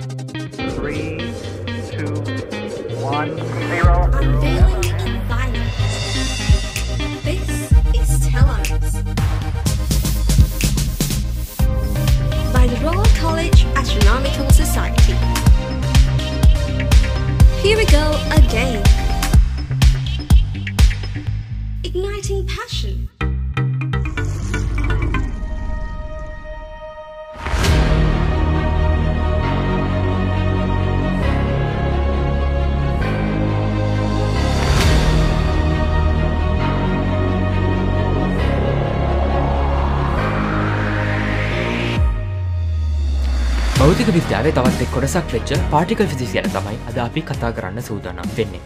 Three, two, one, zero. Unveiling Environment. This is Telos. By the Royal College Astronomical Society. Here we go again. Igniting passion. භෞතික විද්‍යාවේ තවත් එක් කොටසක් වෙච්ච particle ෆිසිස් ගැන තමයි අද අපි කතා කරන්න සූදානම් වෙන්නේ.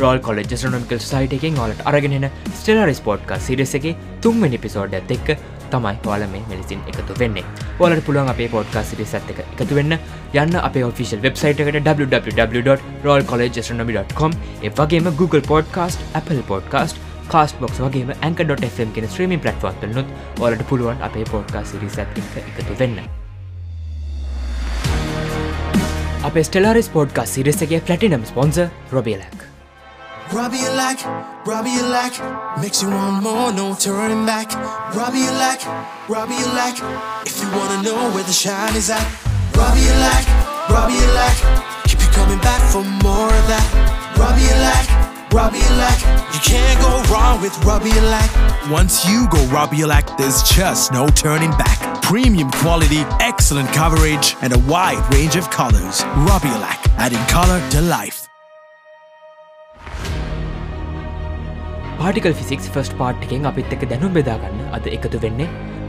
රෝල් කොලෙජ් ස්ටනොමිකල් සයිටකින් ඔලට අරගෙනෙන ස්ටෙලර් ස්පෝට්කා සිරෙසගේ තුන්වැනි පිසෝඩ් ඇත් එක්ක තමයි ඔල මේ මෙලිසින් එකතු වෙන්නේ. ඔලට පුළුවන් අපේ පොඩ්කා සිරිස ඇත් එක එකතු වෙන්න. යන්න අපේ ඔෆිසිල් වෙබ්සයිට එකට www.rollcollegeastronomy.com ඒ වගේම Google podcast Apple podcast Castbox වගේම ඇක.ම් කෙන ස්ත්‍රීමි පලට්වන්තලනුත් ඔලට පුළුවන් අපේ පොඩ්කා සිරිස ඇත් එක එකතු වෙන්න. අප Stellaris පෝඩ්කා සිරිසගේ පලටිනම් sponsor රොබියලක් Robbie you like, Robbie you like, makes you want more, no turning back. Robbie you like, Robbie you like, if you wanna know where the shine is at. Robbie you like, Robbie you like, keep you coming back for more of that. Robbie you like, Robbie you like, you can't go wrong with Robbie you like. Once you go Robbie Elect, there's just no turning back. Premium quality, excellent coverage, and a wide range of colors. Robbie Elect, adding color to life. Particle physics first part එකෙන් අපිත් එක දැනුම් බෙදාගන්න අද එකතු වෙන්නේ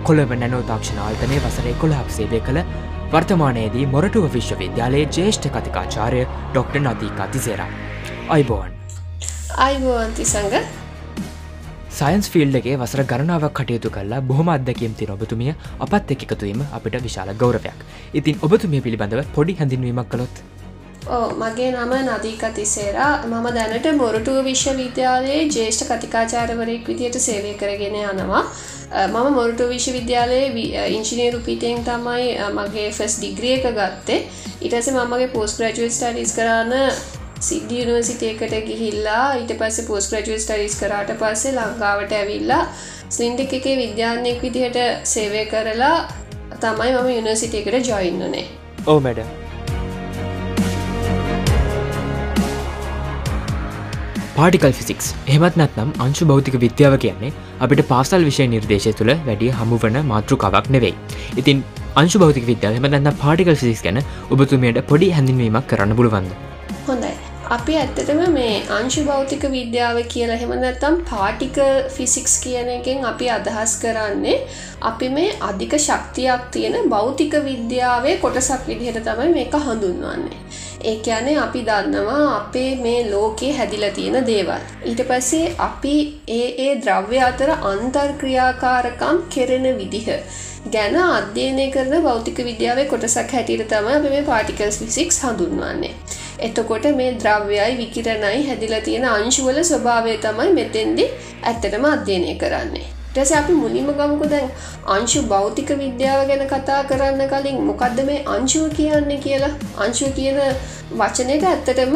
Colombo nano තාක්ෂණ ආල්තනය වසරේ කොළහක් සේවය කළ වර්තමානයේදී මොරටුව විශ්වවිද්‍යාලයේ ජේෂ්ඨ කතිකාචාරය ඩොක්ට නදීකා තිසේරා. අයිබෝන් අයිබෝන්ති සඟ සයින්ස් ෆිල්ඩගේ වසර ගණනාවක් කටයුතු කල්ලා බොහොම අදකම් තින ඔබතුමිය. අපත් එක් එකතුවීම අපිට විශාල ගෞරවයක්. ඉතින් ඔබතුමිය පිළිබඳව පොඩි හැඳින්වීමක් කළොත්? ඕ මගේ නම නදීක තිසේරා. මම දැනට මොරටුව විශ්වවිද්‍යාලයේ ජේෂ්ඨ කතිකාචාරවරයෙක් විදියට සේවය කරගෙන යනවා. මම මොරටු විශ්වවිද්‍යාලයේ ඉංජිනේරු පිටෙන් තමයි මගේ ෆස් ඩිග්‍රිය එක ගත්තේ. ඉටස මමගේ පෝස් ග්‍රජුවල් ස්ටඩිස් කරන්න සිද්ධ යුනිවසිටයකට ගිහිල්ලා ඊට පස්සේ පෝස් ග්‍රජුවල් ස්ටඩිස් කරාට පස්සේ ලංකාවට ඇවිල්ලා ස්ලින්ඩක් එකේ විද්‍යාන්යෙක් විදිහට සේවය කරලා තමයි මම යුනිවසිටයකට ජොයින්නනේ ඕ මැඩ පාටිකල් ෆිසික්ස් එහමත් නැත්නම් අංශු භෞතික විද්‍යාව කියන්නේ අපිට පාසල් විෂය නිර්දේශය තුළ වැඩිය හමුවන මාතෘකාවක් නෙවෙයි. ඉතින් අංශු භෞතික විද්‍යාව එහමත්න්න පාටිකල් ෆිසික්ස් ගැන ඔබතුමියට පොඩි හැඳින්වීමක් කරන්න පුළුවන්ද. හොඳයි. අපි ඇත්තටම මේ අංශු භෞතික විද්‍යාව කියලා හෙම නැත්තම් පාටිකල් ෆිසික්ස් කියන එකෙන් අපි අදහස් කරන්නේ අපි මේ අධික ශක්තියක් තියෙන භෞතික විද්‍යාවේ කොටසක් විදිහට තමයි මේක හඳුන්වන්නේ. ඒ කියන්නේ අපි දන්නවා අපේ මේ ලෝකේ හැදිලා තියෙන දේවල්. ඊට පස්සේ අපි ඒ ඒ ද්‍රව්‍ය අතර අන්තර්ක්‍රියාකාරකම් කෙරෙන විදිහ ගැන අධ්‍යයනය කරන භෞතික විද්‍යාවේ කොටසක් හැටියට තමයි අපි මේ පාටිකල්ස් ෆිසික්ස් හඳුන්වන්නේ. එතකොට මේ ද්‍රව්‍යයි විකිරණයි හැදිලා තියෙන අංශුවල ස්වභාවය තමයි මෙතෙන්දි ඇත්තටම අධ්‍යයනය කරන්නේ. ටස අපි මුලින්ම ගමුකු දැන් අංශු භෞතික විද්‍යාව ගැන කතා කරන්න කලින් මොකක්ද මේ අංශුව කියන්න කියලා? අංශුව කියන වචනයට ඇත්තටම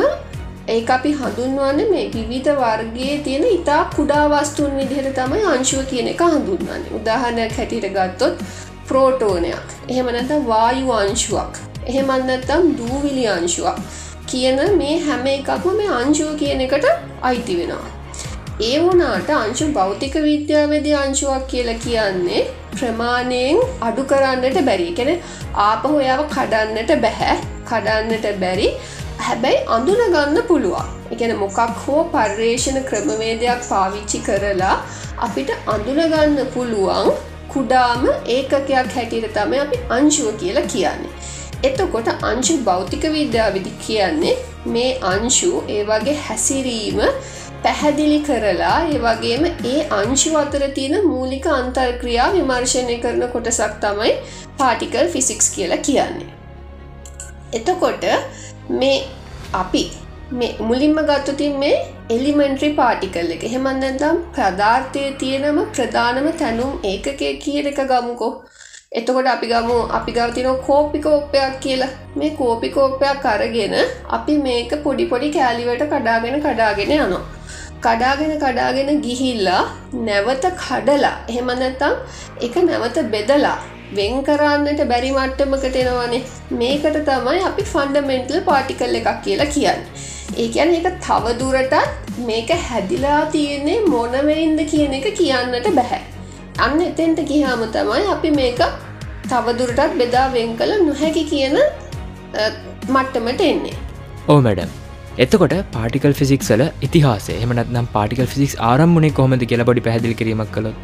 ඒ අපි හඳුන්වන්න මේ විවිධ වර්ගයේ තියෙන ඉතා කුඩා වස්තුන් විදිහට තමයි අංශුව කියන එක හඳුන්වන්නේ. උදාහරණයක් හැටියට ගත්තොත් ප්‍රෝටෝනයක්. එහෙම නැත්නම් වායු අංශුවක්. එහෙමත් නැත්නම් දූවිලි අංශුවක්. කියන මේ හැම එකක්ම මේ අංශුව කියන එකට අයිති වෙනවා. ඒ වුණාට අංශු භෞතික විද්‍යාවේදී අංශුවක් කියලා කියන්නේ ප්‍රමාණයෙන් අඩු කරන්නට බැරි. කෙන ආපහු ඔයාව කඩන්නට බැහැ. කඩන්නට බැරි. හැබැයි අඳුන ගන්න පුළුවන්. එකන මොකක් හෝ පර්යේෂණ ක්‍රමවේදයක් පාවිච්චි කරලා අපිට අඳුනගන්න පුළුවන් කුඩාම ඒකකයක් හැටියට තම අපි අංශුව කියලා කියන්නේ. එතකොට අංශු භෞතික විද්‍යාවිදි කියන්නේ මේ අංශු ඒ වගේ හැසිරීම පැහැදිලි කරලා ඒ වගේම ඒ අංශු අතර තියෙන මූලික අන්තර්ක්‍රියා විමර්ශණය කරන කොටසක් තමයි පාටිකල් ෆිසික්ස් කියලා කියන්නේ. එතකොට මේ අපි මේ මුලින්ම ගත්තුතින් මේ එලිමෙන්ට්‍රි පාටිකල් එක හෙමන්දම් ප්‍රධාර්ථය තියෙනම ප්‍රධානම තැනුම් ඒකකය කියන එක ගමුකෝ එතකොට අපි ගමු අපි ගවතින කෝපිකෝප්පයක් කියලා. මේ කෝපිකෝප්පයක් අරගෙන අපි මේක පොඩි පොඩි කෑලිවට කඩාගෙන කඩාගෙන යනවා. කඩාගෙන කඩාගෙන ගිහිල්ලා නැවත කඩලා එහෙම නැතම් එක නැවත බෙදලා වෙන් කරන්නට බැරි මට්ටමකට එනවනේ. මේකට තමයි අපි ෆන්ඩමෙන්ටල් පාටිකල් එකක් කියලා කියන්න. ඒකැන එක තවදුරටත් මේක හැදිලා තියෙන්නේ මොනවෙයින්ද කියන එක කියන්නට බැහැ අන්න එතෙන්ට ගිහාම තමයි අපි මේක තවදුරටත් බෙදා වෙන් කළ නොහැකි කියන මට්ටමට එන්නේ. ඕ මැඩම් එතකොට පාටිකල් ෆිසික්සල ඉතිහාසේ එමනත් නම් පාටිකල් ෆිසික්ස් ආරම්මනේ කොහොමද කියලා බොඩි පැදිලි කිරීමක් කළොත්?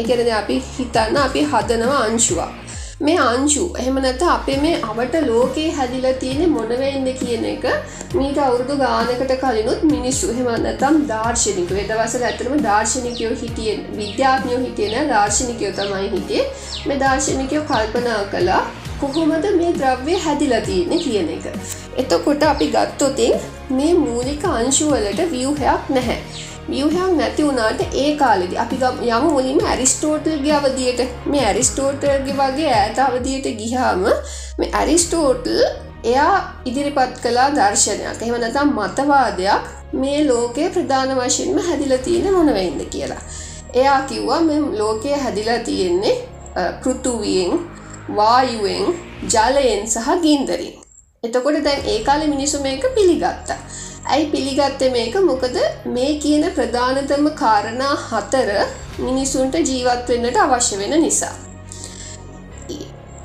ඒකරද අපි හිතන්න අපි හදනවා අංශුවක් මේ අංශු එහෙම නැත අපේ මේ අවට ලෝකයේ හැදිලා තියෙන මොනවෙන්ද කියන එක මීට අවුරුදු ගානකට කලිනුත් මිනිස්සු එහෙම නැතම් දර්ශනික වෙදවසල ඇතරම දර්ශනිකයෝ හිටියෙන් විද්‍යාඥයෝ හිටියන දර්ශනිකයෝ තමයි හිටියේ මේ දර්ශනිකයෝ කල්පනා කලා කොහොමද මේ ද්‍රව්‍ය හැදිලා තියෙන කියන එක. එතකොට අපි ගත්තොතින් මේ මූලික අංශුවලට වියහයක් නැහැ. වියහයක් නැති වුණාට ඒ කාලෙදි අපි යම මුලින්ම ඇරිස්ටෝටල්ගේ අවදියට මේ ඇරිස්ටෝටල්ගේ වගේ ඇත අවදියට ගිහාම මේ ඇරිස්ටෝටල් එයා ඉදිරිපත් කලා දර්ශනයක් එහෙම නැතම් මතවාදයක් මේ ලෝකයේ ප්‍රධාන වශයෙන්ම හැදිල තියෙන මොනවෙයින්ද කියලා. එයා කිව්වා මෙ ලෝකය හැදිලා තියෙන්නේ පෘතුවියෙන් වායුවෙන් ජලයෙන් සහ ගින්දරින්. එතකොට දැන් ඒ කාල මිනිසු මේක පිළිගත්තා. ඇයි පිළිගත්තේ මේක මොකද මේ කියන ප්‍රධානතම කාරණා හතර මිනිසුන්ට ජීවත් වෙන්නට අවශ්‍ය වෙන නිසා.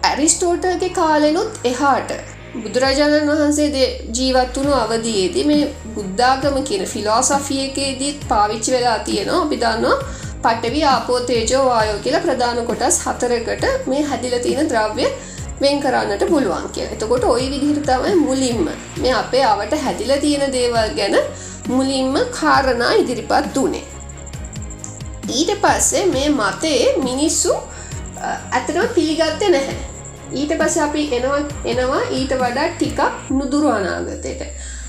ඇරිස්ටෝටල්ගේ කාලෙනුත් එහාට බුදුරජාණන් වහන්සේ ජීවත් වුණු අවදයේදී මේ බුද්ධාගම කියන ෆිලෝසෆියකේදීත් පාවිච්චි වෙලා තියෙනවා අපි දන්නවා පටවි ආපෝතේජෝ වායෝ කියලා ප්‍රධාන කොටස් හතරකට මේ හැදිල තියෙන ද්‍රව්‍ය වෙන් කරන්නට පුළුවන් කිය එතකොට ඔයි විදිහට තමයි මුලින්ම මේ අපේ අවට හැදිල තියෙන දේවල් ගැන මුලින්ම කාරණා ඉදිරිපත් වනේ. ඊට පස්සේ මේ මතයේ මිනිස්සු ඇතනව පිළිගත්ත නැහැ. ඊට පස අපි එනවා එනවා ඊට වඩා ටිකක් නුදුරු අනාගතයට.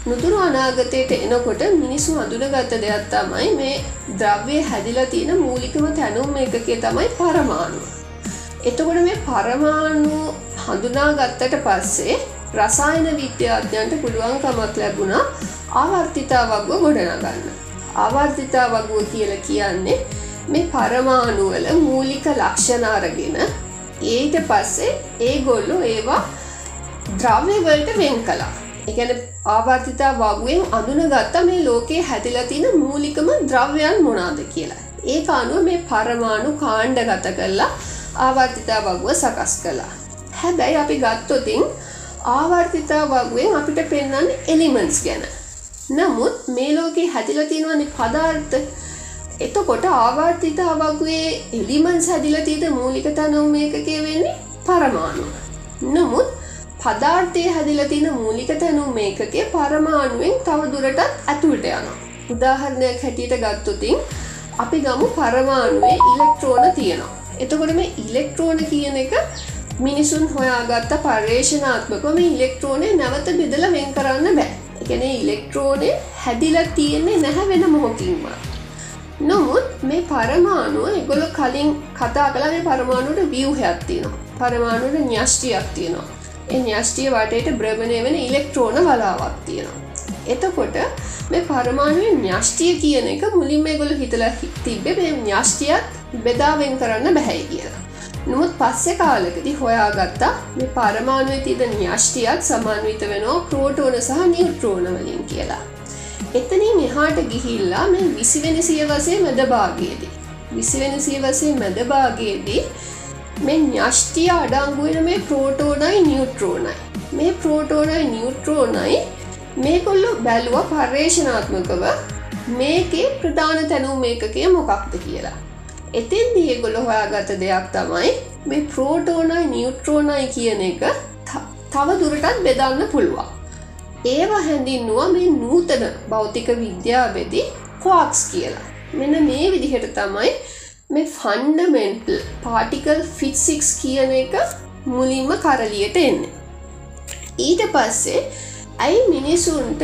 නුදුරු අනාගතයට එනකොට මිනිස්සු අඳුනගත්ත දෙයක් තමයි මේ ද්‍රව්‍ය හැදිලා තියෙන මූලිකම තැනුම් එකකේ තමයි පරමාණු එතකොට මේ පරමාණු හඳුනා ගත්තට පස්සේ රසායන විද්‍යාඥයන්ට පුළුවන්කමක් ලැබුණා ආවර්තිතා වගුව ගොඩනගන්න. ආවර්තිතා වගුව කියල කියන්නේ මේ පරමාණුවල මූලික ලක්ෂණාරගෙන ඊට පස්සේ ඒ ගොල්ලු ඒවා ද්‍රව්‍යවලට වෙන් කලා. එකන ආවර්තිතා වගුවෙන් අඳුන ගත්ත මේ ලෝකයේ හැතිලතින මූලිකම ද්‍රව්‍යයන් මොනාද කියලා. ඒ අනුව මේ පරමාණු කාණ්ඩ ගත කරලා ආවර්තිතා වගුව සකස් කලා. හැබැයි අපි ගත්තොතින් ආවර්තිතා වගුවෙන් අපිට පෙන්න්න එලිමන්ස් ගැන. නමුත් මේ ලෝකේ හැතිල තියෙනවනි පදාර්ථ එතකොට ආවර්තිතා වගුවේ එලිමන්ස් හැදිලතීත මූලික තනවම එකකේ වෙන්නේ පරමාණු. නමුත් පදාර්ථය හැදිලතින මූලික තැනුම් මේකගේ පරමාණුවෙන් තව දුරටත් ඇතුළට යනවා. උදාහරණයක් හැටියට ගත්තුතින් අපි ගමු පරමාණුවේ ඉලෙක්ට්‍රෝන තියෙනවා. එතකොට මේ ඉලෙක්ට්‍රෝන කියන එක මිනිසුන් හොයාගත්ත පර්යේෂනාත්මක මේ ඉලෙක්ට්‍රෝනය නැවත බෙදල වෙන් කරන්න බෑ. එකන ඉලෙක්ට්‍රෝනය හැදිල තියෙන්නේ නැහැ වෙන මොහොකින්ම නොමුත් මේ පරමාණුව එගොල කලින් කතා කලා මේ පරමාණුට වියවහයක් තියෙනවා. පරමාණුට න්‍යෂ්ටියක් තියෙනවා. එ න්‍යෂ්ටිය වටයට බ්‍රමණය වෙන ඉලෙක්ට්‍රෝන වලාවක් තියෙනවා. එතකොට මේ පරමාණුව න්‍යෂ්ටිය කියන එක මුලින්ම ගොල හිතල තිබ්බේ මේ න්‍යෂ්ටියත් බෙදාවෙන් කරන්න බැහැයි කියලා නොමුත් පස්සෙ කාලකදි හොයාගත්තා මේ පරමාණුව තිද න්‍යෂ්ටියක් සමාන්විත වෙනවා ප්‍රෝටෝන සහ නිියුට්‍රෝනවලින් කියලා. එතනින් එහාට ගිහිල්ලා මේ විසිවෙන සියවසේ මැදභාගයේදී. විසිවෙන සියවසේ මැදභාගයේදී මේ න්‍යෂ්ටිය අඩංගුවෙන මේ ප්‍රෝටෝනයි නිියුට්‍රෝනයි. මේ ප්‍රෝටෝනයි නිියුට්‍රෝනයි මේකොල්ලො බැලුව පර්යේෂනාත්මකව මේකේ ප්‍රධාන තැනූ මේකකය මොකක්ද කියලා. එතින් දියගොල හොයාගත දෙයක් තමයි මේ ප්‍රෝටෝනයි නිියුට්‍රෝනයි කියන එක තව දුරටත් බෙදන්න පුළුවන්. ඒවා හැඳින්නුව මේ නූතන භෞතික විද්‍යාවෙදි කෝක්ස් කියලා. මෙන මේ විදිහට තමයි මේ ෆන්ඩමෙන්ටල් පාටිකල් ෆිට්සික්ස් කියන එක මුලින්ම කරලියට එන්න. ඊට පස්සේ ඇයි මිනිසුන්ට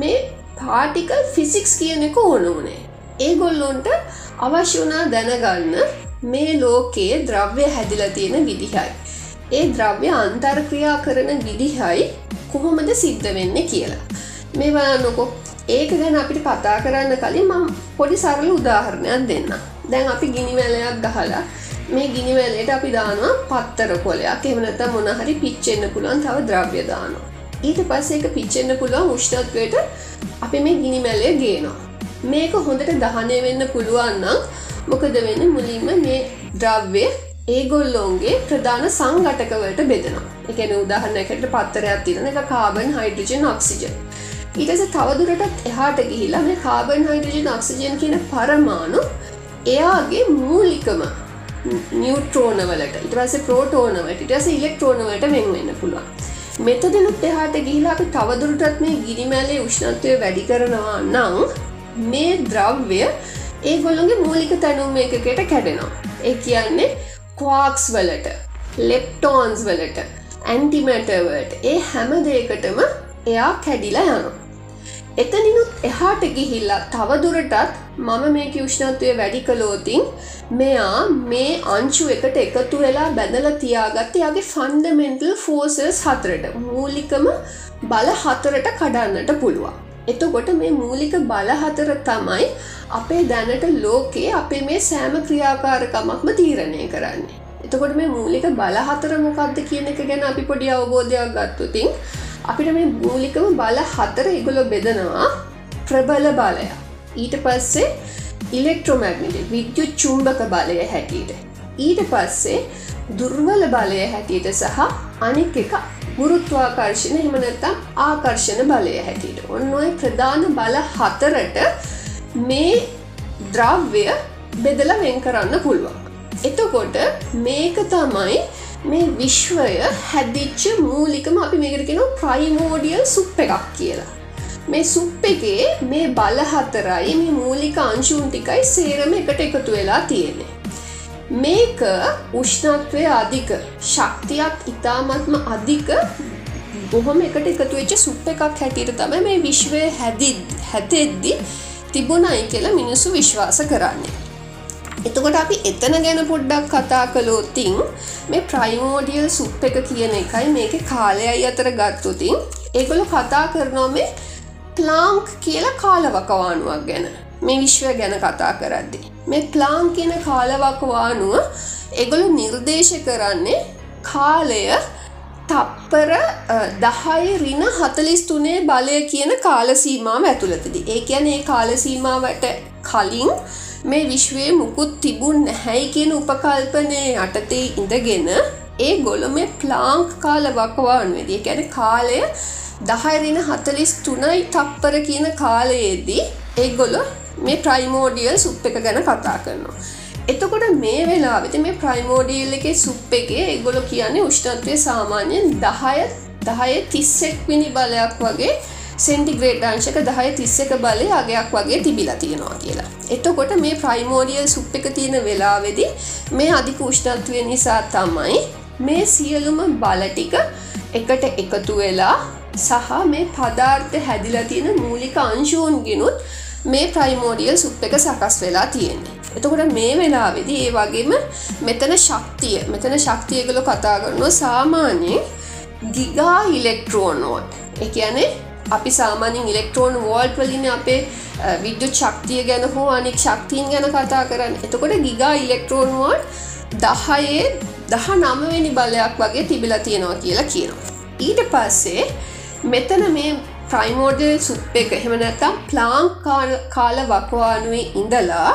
මේ පාටිකල් ෆිසික්ස් කියන එක ඕන වනේ. ඒගොල්ලොන්ට අවශ්‍ය වනා දැනගන්න මේ ලෝකයේ ද්‍රව්‍ය හැදිලා තියෙන විදිහයි. ඒ ද්‍රව්‍ය අන්තර්ක්‍රියා කරන විදිහයි කොහොමද සිද්ධ වෙන්න කියලා. මේ බලන්නකො ඒක ගැන අපිට කතා කරන්න කලින් මම පොඩි සරල උදාහරණයක් දෙන්න. දැන් අපි ගිනිවැලයක් ගහලා මේ ගිනිවැලට අපි දානවා පත්තර කොලයක් එහෙම නැත්නම් මොන හරි පිච්චෙන්න පුළුවන් තව ද්‍රව්‍ය දානවා. ඊට පස්සේ ඒක පිච්චෙන්න පුළුවන් උෂ්ණත්වයට අපි මේ ගිනිමැලය ගේනවා. මේක හොඳට දහනය වෙන්න පුළුවන් නම් මොකද වෙන්නේ මුලින්ම මේ ද්‍රව්‍ය ඒගොල්ලෝන්ගේ ප්‍රධාන සංඝටකවලට බෙදෙනවා. ඒ කියන්නේ උදාහරණයකට පත්තරයක් තියෙන එක කාබන් හයිඩ්‍රජන් ඔක්සිජන්. ඊට පස්සේ තවදුරටත් එහාට ගිහිලා මේ කාබන් හයිඩ්‍රජන් ඔක්සිජන් කියන පරමාණු එයාගේ මූලිකම නිියුට්‍රෝනවලට ඉට පස්සේ ප්‍රෝටෝනවට ඉටස ඉලෙක්ට්‍රෝනවට වෙන් වෙන්න පුළුවන්. මෙතදනුත් එහාට ගිහිලා අපි තවදුරටත් මේ ගිනිමැලේ උෂ්ණත්වය වැඩි කරනවා නම් මේ ද්‍රව්‍ය ඒ ගොල්ලොගේ මූලික තැනුම් එකකට කැඩෙනවා. ඒ කියන්නේ කවාක්ස් වලට ලෙප්ටෝන්ස් වලට ඇන්ටිමැටවර්ට ඒ හැම දේකටම එයා කැඩිලා යනවා. එතනිනුත් එහාට ගිහිල්ලා තවදුරටත් මම මේක උෂ්ණත්වය වැඩි කලෝතින් මෙයා මේ අංචු එකට එකතු වෙලා බැඳල තියාගත්ත යාගේ ෆන්ඩමෙන්ටල් ෆෝසස් හතරට මූලිකම බල හතරට කඩන්නට පුළුවන්. එතකොට මේ මූලික බල හතර තමයි අපේ දැනට ලෝකයේ අපේ මේ සෑම ක්‍රියාකාරකමක්ම තීරණය කරන්නේ. එතකොට මේ මූලික බල හතර මොකක්ද කියන එක ගැන අපි පොඩි අවබෝධයක් ගත්තුතින් අපිට මේ මූලිකම බල හතර ඉගොලො බෙදනවා ප්‍රබල බලය ඊට පස්සේ ඉලෙක්ට්‍රෝමැග්නිට විද්‍යු චුම්භක බලය හැටියට ඊට පස්සේ දුර්වල බලය හැටියට සහ අනික් එක ගුරුත්වාකර්ශණ හෙමනැත්තම් ආකර්ශණ බලය හැටියට ඔන්න ඔය ප්‍රධාන බල හතරට මේ ද්‍රව්‍ය බෙදල වෙන් කරන්න පුළුවන්. එතකොට මේක තමයි මේ විශ්වය හැදිච්ච මූලිකම අපි මේකරගෙන ප්‍රයිමෝඩියල් සුප් එකක් කියලා. මේ සුප් එකේ මේ බල හතරයි මේ මූලික අංශුන් ටිකයි සේරම එකට එකතු වෙලා තියෙන්නේ. මේක උෂ්ණත්වය අධික ශක්තියක් ඉතාමත්ම අධික බොහොම එකට එකතු වෙච්ච සුප් එකක් හැටියට තම මේ විශ්වය හැදි හැතෙද්දි තිබුණයි කියලා මිනිස්සු විශ්වාස කරන්නේ. එතකොට අපි එතන ගැන පොඩ්ඩක් කතා කළෝතින් මේ ප්‍රයිමෝඩියල් සුප් එක කියන එකයි මේක කාලයයි අතර ගත්තුතින් ඒගොල කතා කරනවා මේ ප්ලාංක් කියලා කාලවකවානුවක් ගැන මේ විශ්වය ගැන කතා කරද්දි. මේ ප්ලාං කියන කාලවකවානුව එගොලු නිර්දේශ කරන්නේ කාලය තප්පර දහයි රින හතලිස් තුනේ බලය කියන කාලසීමාව ඇතුළතදි. ඒ කියන ඒ කාලසීමාවට කලින් මේ විශ්වයේ මුකුත් තිබුන් නැහැයි කියන උපකල්පනය යටතේ ඉඳගෙන ඒ ගොල මේ ප්ලාංක් කාල වකවාන් වෙදිය කැන කාලය දහයිරින හතලිස් තුනයි තප්පර කියන කාලයේදී ඒ ගොල මේ ප්‍රයිමෝඩියල් සුප් එක ගැන කතා කරනවා. එතකොට මේ වෙලාවෙති මේ ප්‍රයිමෝඩියල් එක සුප් එකේ එගොලො කියන්නේ උෂ්ණත්වය සාමාන්‍යයෙන් දහය දහය තිස්සෙක් විනි බලයක් වගේ සෙන්ටිග්‍රේඩ් අංශක දහය තිස්සක බලය අගයක් වගේ තිබිලා තියෙනවා කියලා. එතකොට මේ ප්‍රයිමෝඩියල් සුප් එක තියෙන වෙලාවෙදි මේ අධික උෂ්ණත්වය නිසා තමයි මේ සියලුම බලටික එකට එකතු වෙලා සහ මේ පදාර්ථ හැදිලා තියෙන මූලික අංශූන් ගෙනුත් මේ ප්‍රයිමෝඩියල් සුප් එක සකස් වෙලා තියෙන්නේ. එතකොට මේ වෙලාවෙදි ඒ වගේම මෙතන ශක්තිය මෙතන ශක්තියගල කතා කරනවා සාමාන්‍යයෙන් ගිගා ඉලෙක්ට්‍රෝනෝට් එකනේ අපි සාමානින් ඉලෙක්ට්‍රෝන් වෝල්ට් වලින් අපේ විද්‍යුත් ශක්තිය ගැන හෝ අනික් ශක්තිීන් ගැන කතා කරන්න එතකොට ගිගා ඉලෙක්ට්‍රෝන් වෝල්ට් දහයේ දහ නමවෙනි බලයක් වගේ තිබිලා තියෙනවා කියලා කියනවා. ඊට පස්සේ මෙතන මේ ප්‍රයිමෝඩල් සුප් එක එහෙම නැත්තම් ප්ලාං කාල වකවානුවේ ඉඳලා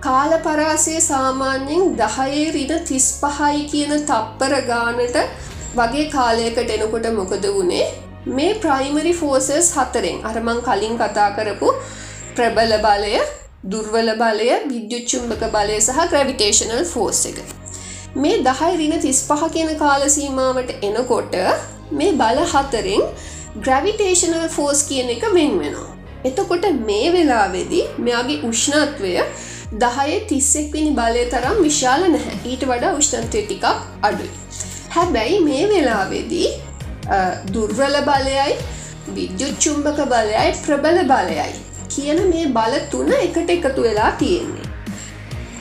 කාල පරාසය සාමාන්‍යයෙන් දහයේ රින තිස් පහයි කියන තප්පර ගානට වගේ කාලයකට එනකොට මොකද වුණේ මේ ප්‍රයිමරි ෆෝසස් හතරෙන් අරමං කලින් කතා කරපු ප්‍රබල බලය දුර්වල බලය විද්‍යුච්චුම්භක බලය සහ ග්‍රවිටේශනල් ෆෝස් එක. මේ දහයි රින තිස් පහ කියන කාලසීමාවට එනකොට මේ බල හතරෙන් ග්‍රවිටේශනල් ෆෝස් කියන එක වෙන් වෙනවා. එතකොට මේ වෙලාවෙදී මෙයාගේ උෂ්ණත්වය දහය තිස්සෙක්විනි බලය තරම් විශාල නැහැ ඊට වඩා උෂ්ණත්වය ටිකක් අඩුයි. හැබැයි මේ වෙලාවෙදී දුර්වල බලයයි විද්‍යුච්චුම්භක බලයයි ප්‍රබල බලයයි කියන මේ බල තුන එකට එකතු වෙලා තියෙන්නේ.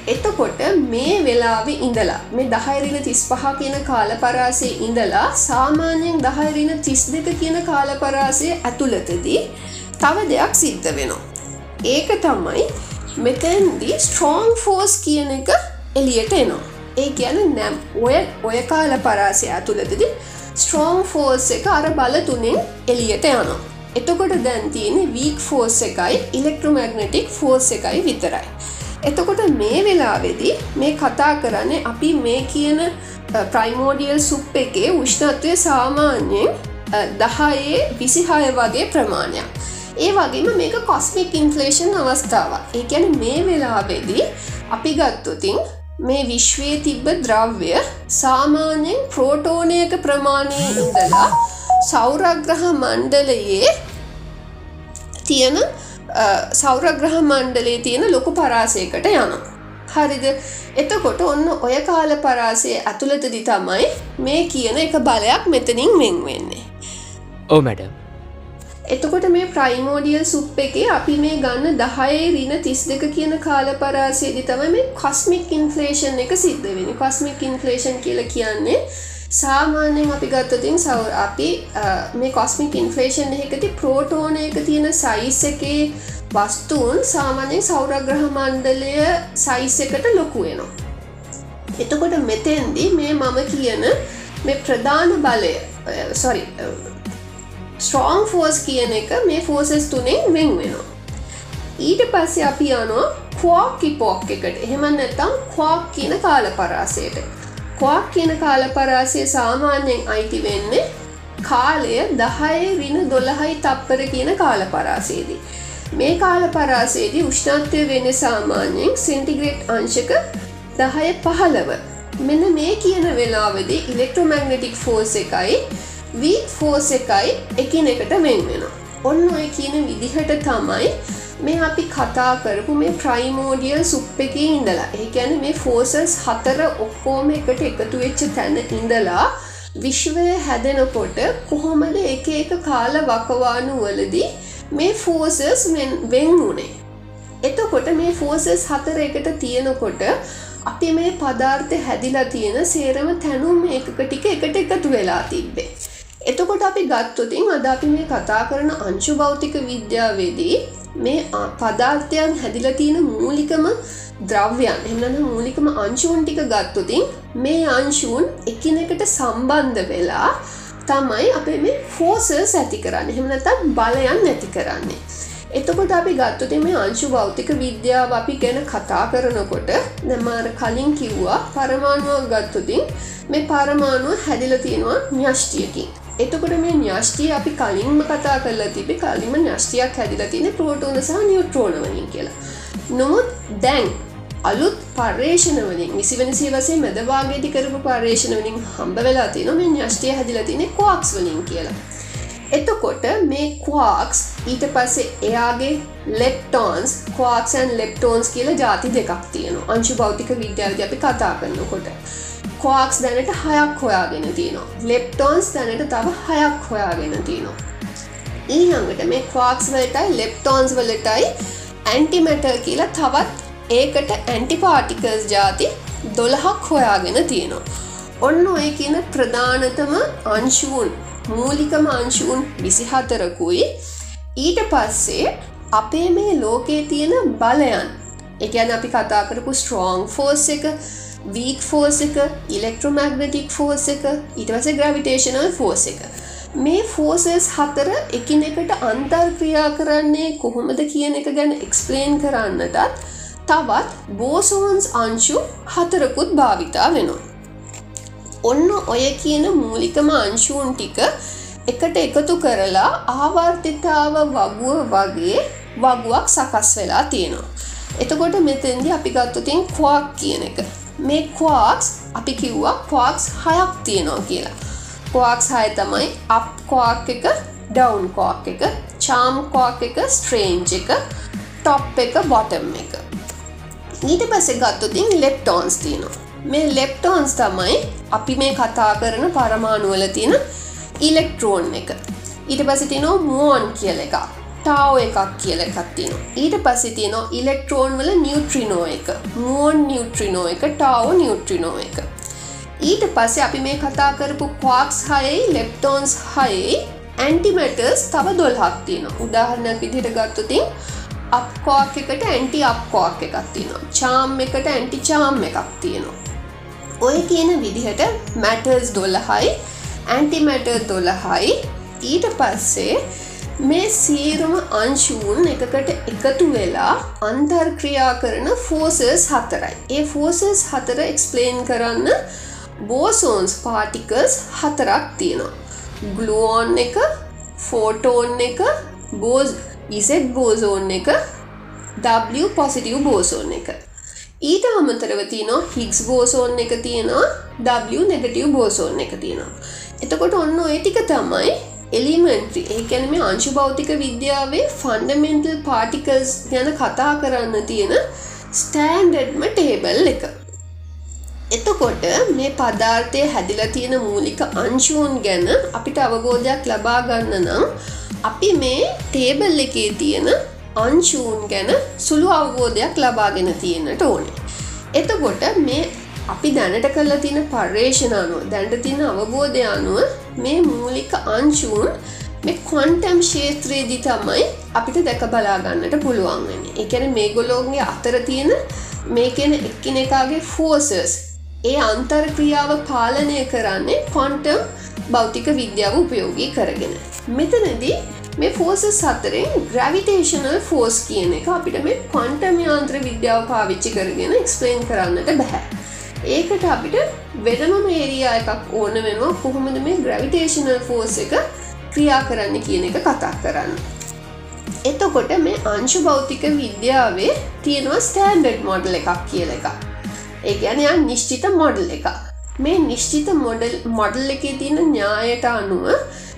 එතකොට මේ වෙලාවෙ ඉඳලා මේ දහයිරින තිස් පහ කියන කාලපරාසය ඉඳලා සාමාන්‍යයෙන් දහයිරින තිස් දෙක කියන කාලපරාසය ඇතුළතදී තව දෙයක් සිද්ධ වෙනවා. ඒක තමයි මෙතැන්දි ස්ට්‍රෝන් ෆෝස් කියන එක එලියට එනවා. ඒ ගැන නැම් ඔය ඔය කාල පරාසය ඇතුළතදි ස්ට්‍රෝන් ෆෝස් එක අර බල තුනෙන් එලියට යනවා. එතකොට දැන්තියන වීක් ෆෝස් එකයි ඉලෙක්ට්‍රමගනටික් ෆෝස් එකයි විතරයි. එතකොට මේ වෙලාවෙදි මේ කතා කරන්නේ අපි මේ කියන ප්‍රයිමෝඩියල් සුප් එකේ උෂ්ණත්වය සාමාන්‍යයෙන් දහයේ විසිහය වගේ ප්‍රමාණයක්. ඒ වගේම මේක කොස්මික් ඉන්ෆලේෂන් අවස්ථාව. ඒ ගැන මේ වෙලාවෙදී අපි ගත්තුතින් මේ විශ්වයේ තිබ්බ ද්‍රව්‍ය සාමාන්‍යයෙන් ප්‍රෝටෝනයක ප්‍රමාණය ඉඳලා සෞරග්‍රහ මණ්ඩලයේ තියෙන සෞරග්‍රහ මණ්ඩලේ තියෙන ලොකු පරාසයකට යන. හරිද එතකොට ඔන්න ඔය කාල පරාසය ඇතුළතදි තමයි මේ කියන එක බලයක් මෙතනින් වෙන් වෙන්නේ. ඕ මැඩම් එතකොට මේ ප්‍රයිමෝඩියල් සුප් එකේ අපි මේ ගන්න දහයේ රින තිස් දෙක කියන කාලපරාසයේදි තමයි මේ කොස්මික් ඉන්ෆලේෂන් එක සිද්ධ වෙන කොස්මික් ඉන්ෆලේෂන් කියල කියන්නේ සාමාන්‍යෙන් අපි ගත්තතින් සව අපි මේ කොස්මික් ඉන්ෆලේෂන් එකති ප්‍රෝටෝන එක තියෙන සයිස් එකේ වස්තුූන් සාමාන්‍යයෙන් සෞරග්‍රහ මණ්ඩලය සයිස් එකට ලොකුවෙනවා. එතකොට මෙතෙන්දි මේ මම කියන මේ ප්‍රධාන බලය සොරි ස්ට්‍රෝන් ෆෝස් කියන එක මේ ෆෝසස් තුනෙන් වෙන් වෙනවා. ඊට පස්සේ අපි යනවා කෝක් කිපෝක් එකට එහෙම නැතම් කෝක් කියන කාල පරාසයට කොක් කියන කාලපරාසය සාමාන්‍යයෙන් අයිති වෙන්නේ කාලය දහය රින දොළහයි තප්පර කියන කාලපරාසේදී. මේ කාලපරාසේදී උෂ්ණත්වය වෙන සාමාන්‍යයෙන් සෙන්ටිග්‍රේට් අංශක දහය පහළව. මෙන්න මේ කියන වෙලාවෙදි ඉලෙක්ට්‍රොමැග්නටික් ෆෝස් එකයි වීක් ෆෝස් එකයි එකිනෙකට වෙන් වෙන. ඔන්න ඔය කියන විදිහට තමයි මේ අපි කතා කරපු මේ ප්‍රයිමෝඩියල් සුප් එක ඉඳලා ඒ ගැන මේ ෆෝසස් හතර ඔක්කෝම එකට එකතු වෙච්ච තැන ඉඳලා විශ්වය හැදෙනකොට කොහොමද එක එක කාල වකවානු වලදී මේ ෆෝසස් වෙන් වුණේ එතකොට මේ ෆෝසස් හතර එකට තියෙනකොට අපි මේ පදාර්ථ හැදිලා තියෙන සේරම තැනුම් ඒකක ටික එකට එකතු වෙලා තිබ්බේ. එතකොට අපි ගත්තොතින් අද අපි මේ කතා කරන අංශු භෞතික විද්‍යාවේදී මේ පදාර්ථයන් හැදිල තියෙන මූලිකම ද්‍රව්‍යයන් එමන මූලිකම අංශූන් ටික ගත්තුතින් මේ අංශූන් එකිනෙකට සම්බන්ධ වෙලා තමයි අපේ මේ ෆෝසර්ස් ඇති කරන්න හෙමනතත් බලයන් නැති කරන්නේ. එතකොට අපි ගත්තුති මේ අංශු භෞතික විද්‍යාව අපි ගැන කතා කරනකොට නැමාර කලින් කිව්වා පරමාණුවක් ගත්තුතින් මේ පරමාණුව හැදිල තියෙනවා න්‍යෂ්ටියකින් එතකොට මේ න්‍යෂ්ටිය අපි කලින්ම කතා කරලා තිබේ කලින්ම න්‍යෂ්ටියක් හැදිලා තියෙන ප්‍රෝටෝන සහ නිියුට්‍රෝන වලින් කියලා. නමුත් දැන් අලුත් පර්යේෂණවලින් විසිවන සිවසේ මැදවාගේති කරපු පර්යේෂණවලින් හම්බ වෙලා තියෙන මේ න්‍යෂ්ටිය හැදිලා තියෙන කොක්ස් වලින් කියලා. එතකොට මේ කවාක්ස් ඊට පස්සේ එයාගේ ලෙප්ටෝන්ස් කවාක්සන් ලෙප්ටෝන්ස් කියලා ජාති දෙකක් තියෙනවා අංශු භෞතික විද්‍යාවද අපි කතා කරන්නකොට. කෝක්ස් දැනට හයක් හොයාගෙන තියනවා ලෙප්ටෝන්ස් දැනට තව හයක් හොයාගෙන තියනවා ඊහඟට මේ කවාක්ස් වලටයි ලෙප්ටෝන්ස් වලටයි ඇන්ටිමැටර් කියලා තවත් ඒකට ඇන්ටිපාටිකර්ස් ජාති දොළහක් හොයාගෙන තියෙනවා ඔන්න ඔය කියන ප්‍රධානතම අංශූන් මූලිකම අංශූන් විසිහතරකුයි. ඊට පස්සේ අපේ මේ ලෝකයේ තියෙන බලයන් එකන අපි කතා කරපු ස්ට්‍රෝං ෆෝස් එක වීක් ෆෝස් එක ඉලෙක්ට්‍රෝමැග්නටික් ෆෝස් එක ඉටවස ග්‍රවිටේශනල් ෆෝස් එක මේ ෆෝසස් හතර එකිනෙකට අන්තර්ක්‍රියා කරන්නේ කොහොමද කියන එක ගැන එක්ස්පලේන් කරන්නටත් තවත් බෝසෝන්ස් අංශු හතරකුත් භාවිතා වෙනවා. ඔන්න ඔය කියන මූලිකම අංශූන් ටික එකට එකතු කරලා ආවර්තිතාව වගුව වගේ වගුවක් සකස් වෙලා තියෙනවා. එතකොට මෙතෙන්දි අපි ගත්තුතින් කවාක් කියන එක මේ කවාක්ස් අපි කිව්වා කවාක්ස් හයක් තියෙනවා කියලා. කවාක්ස් හය තමයි අප් කවාක් එක ඩවන්් කෝක් එක චාම් කෝක් එක ස්ට්‍රේන්ජ් එක ටොප් එක බොටම් එක. ඊට පස්සේ ගත්තුතින් ලෙප්ටෝන්ස් තියෙනවා. මේ ලෙප්ටෝන්ස් තමයි අපි මේ කතා කරන පරමාණුවල තියෙන ඉලෙක්ට්‍රෝන් එක. ඊට පසිතිනෝ මෝන් කියල එක ටාව එකක් කියල එකත්තින ඊට පසි තියන ඉලෙක්ට්‍රෝන් වල නිියුට්‍රිනෝ එක. මුවන් නිියුට්‍රිනෝ එක ටාව නිියුට්‍රිනෝ එක. ඊට පස්සේ අපි මේ කතා කරපු क्वाක්ස් හයයි ලෙප්ටෝන්ස් හයයි ඇන්ටිමටර්ස් තව දොල්හක් තියෙන උදාහරණයක් විදිහට ගත්තුතින් අප්කෝක් එකට ඇන්ටි අප්කෝක් එකක් තියෙනවා. චාම් එකට ඇන්ටි චාම් එකක් තියෙනවා. ඔය කියන විදිහට මැටර්ස් දොල්ලහයි ඇන්ටිමැටර් දොළහයි ඊට පස්සේ මේ සීරුම අංශූන් එකකට එකතු වෙලා අන්තර්ක්‍රියා කරන ෆෝසර්ස් හතරයි. ඒ ෆෝසර්ස් හතර එක්ස්පලේන් කරන්න බෝසෝන්ස් පාටිකස් හතරක් තියෙනවා. ගලුවෝන් එක ෆෝටෝන් එක බෝස් ඉසෙට් බෝසෝන් එක W පොසිටව් බෝසෝන් එක. ඊට අමතරව තියනවා හික්ස් බෝසෝන් එක තියෙනවා W නෙගටව් බෝසෝන් එක තියෙනවා. එතකොට ඔන්න ඔය ටික තමයි එලිමෙන්ට්‍රි ඒකැන මේ අංශු භෞතික විද්‍යාවේ ෆන්ඩමෙන්ටල් පාටිකල්ස් ගැන කතා කරන්න තියෙන ස්ටෑන්ඩඩ්ම ටේබල් එක. එතකොට මේ පදාර්ථය හැදිලා තියෙන මූලික අංශූන් ගැන අපිට අවබෝධයක් ලබා ගන්න නම් අපි මේ ටේබල් එකේ තියෙන අංශූන් ගැන සුළු අවබෝධයක් ලබාගෙන තියෙනට ඕනේ. එතකොට මේ අපි දැනට කල්ලා තියෙන පර්යේෂණ අනුව දැන්ට තියෙන අවබෝධය අනුව මේ මූලික අංශූන් මේ කොන්ටම් ශේත්‍රයේදි තමයි අපිට දැක බලාගන්නට පුළුවන්ගෙන එකන මේ ගොලෝන්ගේ අතර තියෙන මේකෙන එක්කිනෙකාගේ ෆෝසස් ඒ අන්තර් ක්‍රියාව පාලනය කරන්නේ කොන්ටම් භෞතික විද්‍යාව උපයෝගී කරගෙන. මෙතනදී මේ ෆෝසස් අතරෙන් ග්‍රවිටේෂනල් ෆෝස් කියන එක අපිට මේ කොන්ටම් යාන්ත්‍ර විද්‍යාව පාවිච්චි කරගෙන එක්ස්පලේන් කරන්නට බැහැ ඒකට අපිට වෙනම ඒරයා එකක් ඕන වෙනවා කොහොමද මේ ග්‍රවිටේෂනල් ෆෝස් එක ක්‍රියා කරන්න කියන එක කතා කරන්න. එතකොට මේ අංශු භෞතික විද්‍යාවේ තියෙනවා ස්ටෑන්ඩඩ් මොඩල් එකක් කියල එක. ඒ ගැනයන් නිශ්චිත මොඩල් එක. මේ නිශ්චිත මොඩල් මොඩල් එක තියෙන ඥායට අනුව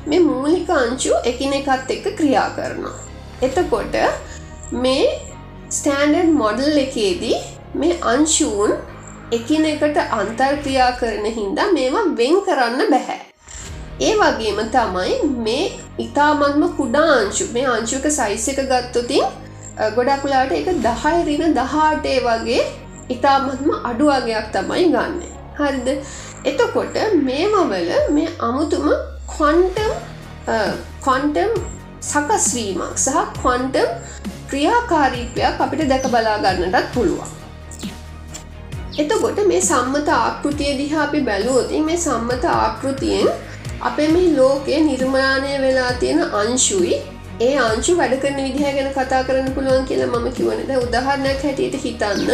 මේ මූලික අංචු එකිනෙකත් එක්ක ක්‍රියා කරනවා. එතකොට මේ ස්ටෑන්ඩඩ් මොඩල් එකේදී මේ අංශූන් එකිනෙකට අන්තර්ක්‍රියා කරන හින්දා මේවා වෙන් කරන්න බැහැ. ඒ වගේම තමයි මේ ඉතාමත්ම කුඩා අංශු මේ අංශුක සයිස් එක ගත්තොතින් ගොඩක්ලාට එක දහයිරින දහාටේ වගේ ඉතාමත්ම අඩුවගයක් තමයි ගන්න. හරිද එතකොට මේමවල මේ අමුතුම කොන්ටම් කොන්ටම් සකස්වීමක් සහ කොන්ටම් ක්‍රියාකාරීපයක් අපිට දැක බලා ගන්නටත් පුළුවන්. එතකොට මේ සම්මත ආකෘතිය දිහා අපි බැලුවතින් මේ සම්මත ආකෘතියෙන් අපේ මේ ලෝකය නිර්මාණය වෙලා තියෙන අංශුයි. ඒ අංශු වැඩ කරන විදිහ ගැන කතා කරන්න පුළුවන් කියලා මම කිවනද උදාහරණයක් හැටියට හිතන්න.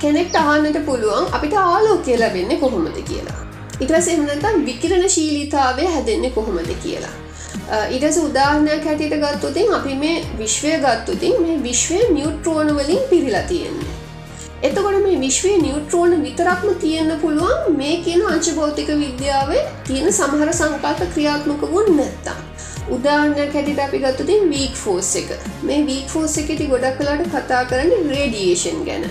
කෙනෙක් අහන්නට පුළුවන් අපිට ආලෝකය ලැබෙන්නේ කොහොමද කියලා. ඉටස් එමනතම් විකිරණ ශීලිතාවය හැදෙන්නේ කොහොමද කියලා. ඉටස උදාහරණයක් හැටියට ගත්තුතින් අපි මේ විශ්වය ගත්තුතින් මේ විශ්වය නිියුට්‍රෝන වලින් පිරිලා තියෙන්නේ. එතකොට මේ විශ්වය නිියුට්‍රෝන විතරක්ම තියෙන්න පුළුවන් මේ කියන අංචභෞතික විද්‍යාවේ තියෙන සමහර සංකල්ප ක්‍රියාත්මක වුන් නැත්තම්. උදාහරණයක් හැටියට අපි ගත්තතින් වීක් ෆෝස් එක මේ වීක් ෆෝස් එකති ගොඩක් කලාට කතා කරන්න රේඩියේෂන් ගැන.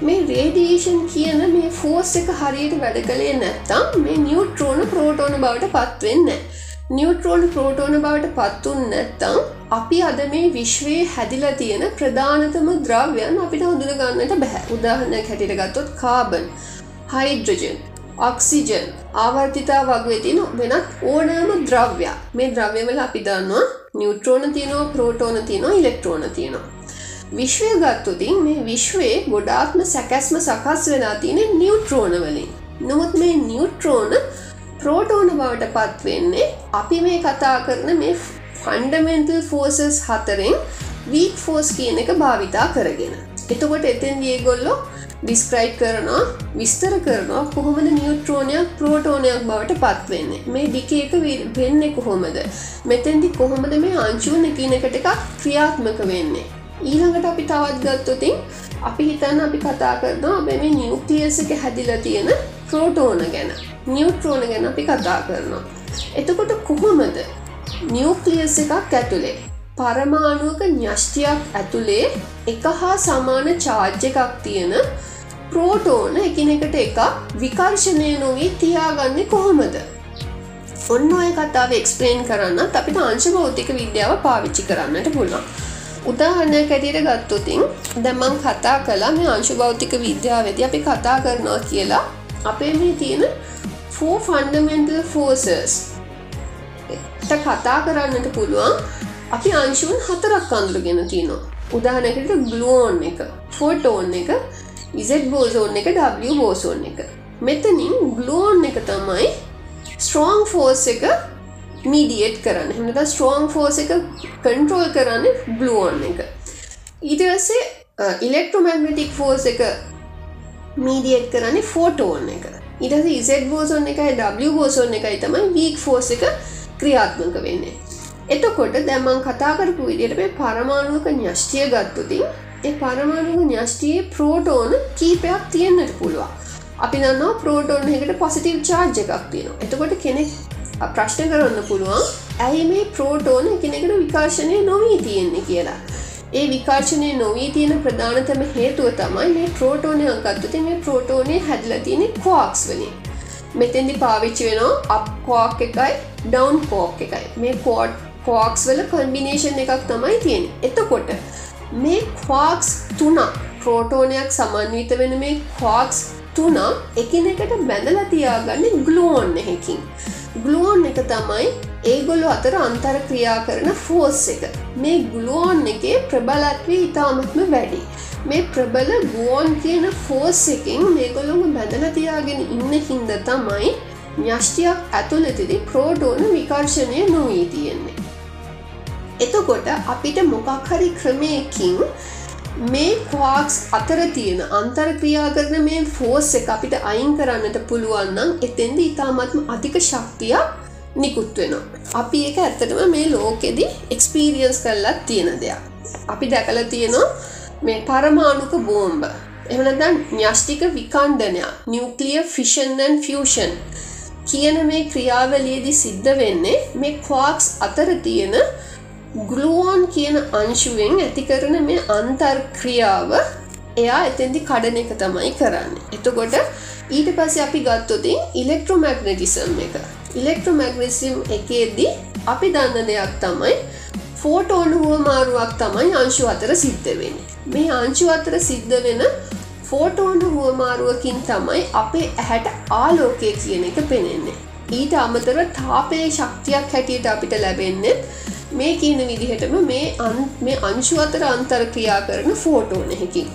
මේ රේඩියේෂන් කියන මේ ෆෝස් එක හරියට වැඩ කළේ නැත්තම් මේ නිියුට්‍රෝන ප්‍රෝටෝන බවට පත්වෙන්න. නිියුට්‍රෝන ප්‍රෝටෝන බවට පත්තුන් නැත්තම් අපි අද මේ විශ්වයේ හැදිලා තියෙන ප්‍රධානතම ද්‍රව්‍යයන් අපිට හඳුන ගන්නට බැහැ උදාහරණයක් හැටියට ගත්තොත් කාබන් හයිඩ්‍රජන් ඔක්සිජන් ආවර්තිතා වගේ තින වෙනත් ඕනෑම ද්‍රව්‍ය මේ ද්‍රව්‍යවල අපි දන්නවා නිියුට්‍රෝන තියනෝ ප්‍රෝටෝන තියනවා ඉලෙක්ට්‍රෝන තියෙනවා. විශ්වය ගත්තුතින් මේ විශ්වයේ ගොඩාත්ම සැකැස්ම සකස් වෙලා තියෙන නිියුට්‍රෝන වලින්. නොමුත් මේ නිියුට්‍රෝන ප්‍රෝටෝන බවට පත්වෙන්නේ අපි මේ කතා කරන මේ ෆන්ඩමෙන්ටල් ෆෝසස් හතරෙන් වීක් ෆෝස් කියන එක භාවිතා කරගෙන. එතකොට එතෙන් ඒගොල්ලො ඩිස්ක්‍රයි් කරනවා විස්තර කරනවා කොහොමද නිියුට්‍රෝනයක් ප්‍රෝටෝනයක් බවට පත්වෙන්නේ මේ ඩික එක වෙන්න කොහොමද? මෙතැන්දි කොහොමද මේ අංචුවන එකනකට එකක් ක්‍රියාත්මක වෙන්නේ. ඊළඟට අපි තවත් ගත්තොතින් අපි හිතන්න අපි කතා කරනවා අපේ මේ නිියුක්ලියස එක හැදිල තියෙන ප්‍රෝටෝන ගැන. නිියුට්‍රෝන ගැන අපි කතා කරනවා. එතකොට කොහොමද නිියවක්ලියස් එකක් ඇතුළේ පරමාණුවක ඥෂ්ටියක් ඇතුළේ එක හා සමාන චාර්ජ එකක් තියෙන ප්‍රෝටෝන එකිනෙකට එකක් විකර්ශණය නොවී තියාගන්න කොහොමද? ඔන්න ඔය කතාව එක්ස්පලේන් කරන්න අපිට අංශ භෞතික විද්‍යාව පාවිච්චි කරන්නට පුළුවන්. උදාහරණයක් ඇටියට ගත්තොතින් දැමං කතා කලා මේ අංශු භෞතික විද්‍යාවද අපි කතා කරනවා කියලා. අපේ මේ තියෙන ෆෝ ෆන්ඩමෙන්ටල් ෆෝසස් කතා කරන්නට පුළුවන් අපි අංශුවන් හතරක් අඳුරගෙන තියනවා උදාහනකට ගලෝන් එක ෆෝටෝන් එක ඉසෙට් බෝසෝන් එක W බෝසෝන් එක. මෙතනින් ගලෝන් එක තමයි ස්ට්‍රෝං ෆෝස් එක මීඩියට් කරන්න. හමට ස්ට්‍රෝං ෆෝස් එක කන්ට්‍රෝල් කරන්න බ්ලුවන් එක. ඊටස්සේ ඉලෙක්ට්‍රෝමැග්නටික් ෆෝස් එක මීඩියට් කරන්නේ ෆෝටෝන් එක. ඉටස ඉසෙට් බෝසොන් එකයි W බෝසොන් එකයි තමයි වීක් ෆෝස් එක ක්‍රියාත්මක වෙන්නේ. එතකොට දැමන් කතා කරපු විදියට මේ පරමාණුවක න්‍යෂ්ටිය ගත්තුතින් ඒ පරමාණුක න්‍යෂ්ටියේ ප්‍රෝටෝන කීපයක් තියෙන්න්නට පුළුවන්. අපි දන්නවා ප්‍රෝටෝන් එකට පොසිටව් චාර්ජ එකක් තියෙනවා. එතකොට කෙනෙක් ප්‍රශ්න කරන්න පුළුවන්. ඇයි මේ ප්‍රෝටෝන එකනෙකට විකාශනය නොවී තියෙන්නේ කියලා? ඒ විකාශනය නොවී තියෙන ප්‍රධානතම හේතුව තමයි මේ ප්‍රෝටෝනය අගත්තුති මේ ප්‍රෝටෝනය හැදල තියෙන කෝක්ස් වලින්. මෙතෙන්දි පාවිච්චි වෙනවා අප කෝක් එකයි ඩවන් කෝක් එකයි. මේ කෝට් කෝක්ස් වල කම්බිනේෂන් එකක් තමයි තියෙන එතකොට මේ කවාක්ස් තුනක් ප්‍රෝටෝනයක් සමන්විත වෙන මේ කවාක්ස් තුනා එකනෙකට බැඳල තියාගන්න ගලෝන් එහෙකින් ගලෝන් එක තමයි ඒගොල්ලු අතර අන්තර් ක්‍රියා කරන ෆෝස් එක. මේ ගලෝන් එකේ ප්‍රබලත්වී ඉතාමත්ම වැඩි. මේ ප්‍රබල ගුවන් කියන ෆෝස් එකින් මේගොල්ලොම බැඳල තියාගෙන ඉන්න හින්ද තමයි ඥෂ්ටියක් ඇතුළතිදි ප්‍රෝටෝන විකර්ශණය නොවී තියෙන්නේ. එතකොට අපිට මොකක් හරි ක්‍රමයකින් මේ කවාක්ස් අතර තියෙන අන්තර් ක්‍රියා කරන මේ ෆෝස් එක අපිට අයින් කරන්නට පුළුවන්නම් එතෙන්ද ඉතාමත්ම අධික ශක්තියක් නිකුත් වෙනවා. අපි එක ඇත්තටම මේ ලෝකෙදි එක්ස්පීරියන්ස් කරලත් තියෙන දෙයක්. අපි දැකල තියෙනවා මේ පරමාණුක බෝම්බ. එමනදන් න්‍යෂ්ටික විකණ්ඩනයක් නිියවක්ලිය ෆිෂන්න් ෆෂන් කියන මේ ක්‍රියාවලියේදි සිද්ධ වෙන්නේ මේ කවාක්ස් අතර තියෙන ගලුවන් කියන අංශුවෙන් ඇති කරන මේ අන්තර්ක්‍රියාව එයා එතැදි කඩන එක තමයි කරන්න. එතකොට ඊට පස අපි ගත්තොතින් ඉලෙක්ට්‍රෝමැග්නටිසම් එක. ඉලෙක්ට්‍රෝමැග්නසිම් එකේදී අපි දන්න දෙයක් තමයි ෆෝටෝන් හුව මාරුවක් තමයි අංශු අතර සිද්ධ වෙන. මේ අංශු අතර සිද්ධ වෙන ෆෝටෝන් හුවමාරුවකින් තමයි අපේ ඇහැට ආලෝකය කියන එක පෙනෙන්නේ. ඊට අමතර තාපය ශක්තියක් හැටියට අපිට ලැබෙන්නේ මේ කියන විදිහටම මේ මේ අංශු අතර අන්තර් ක්‍රියා කරන ෆෝටෝන එකකින්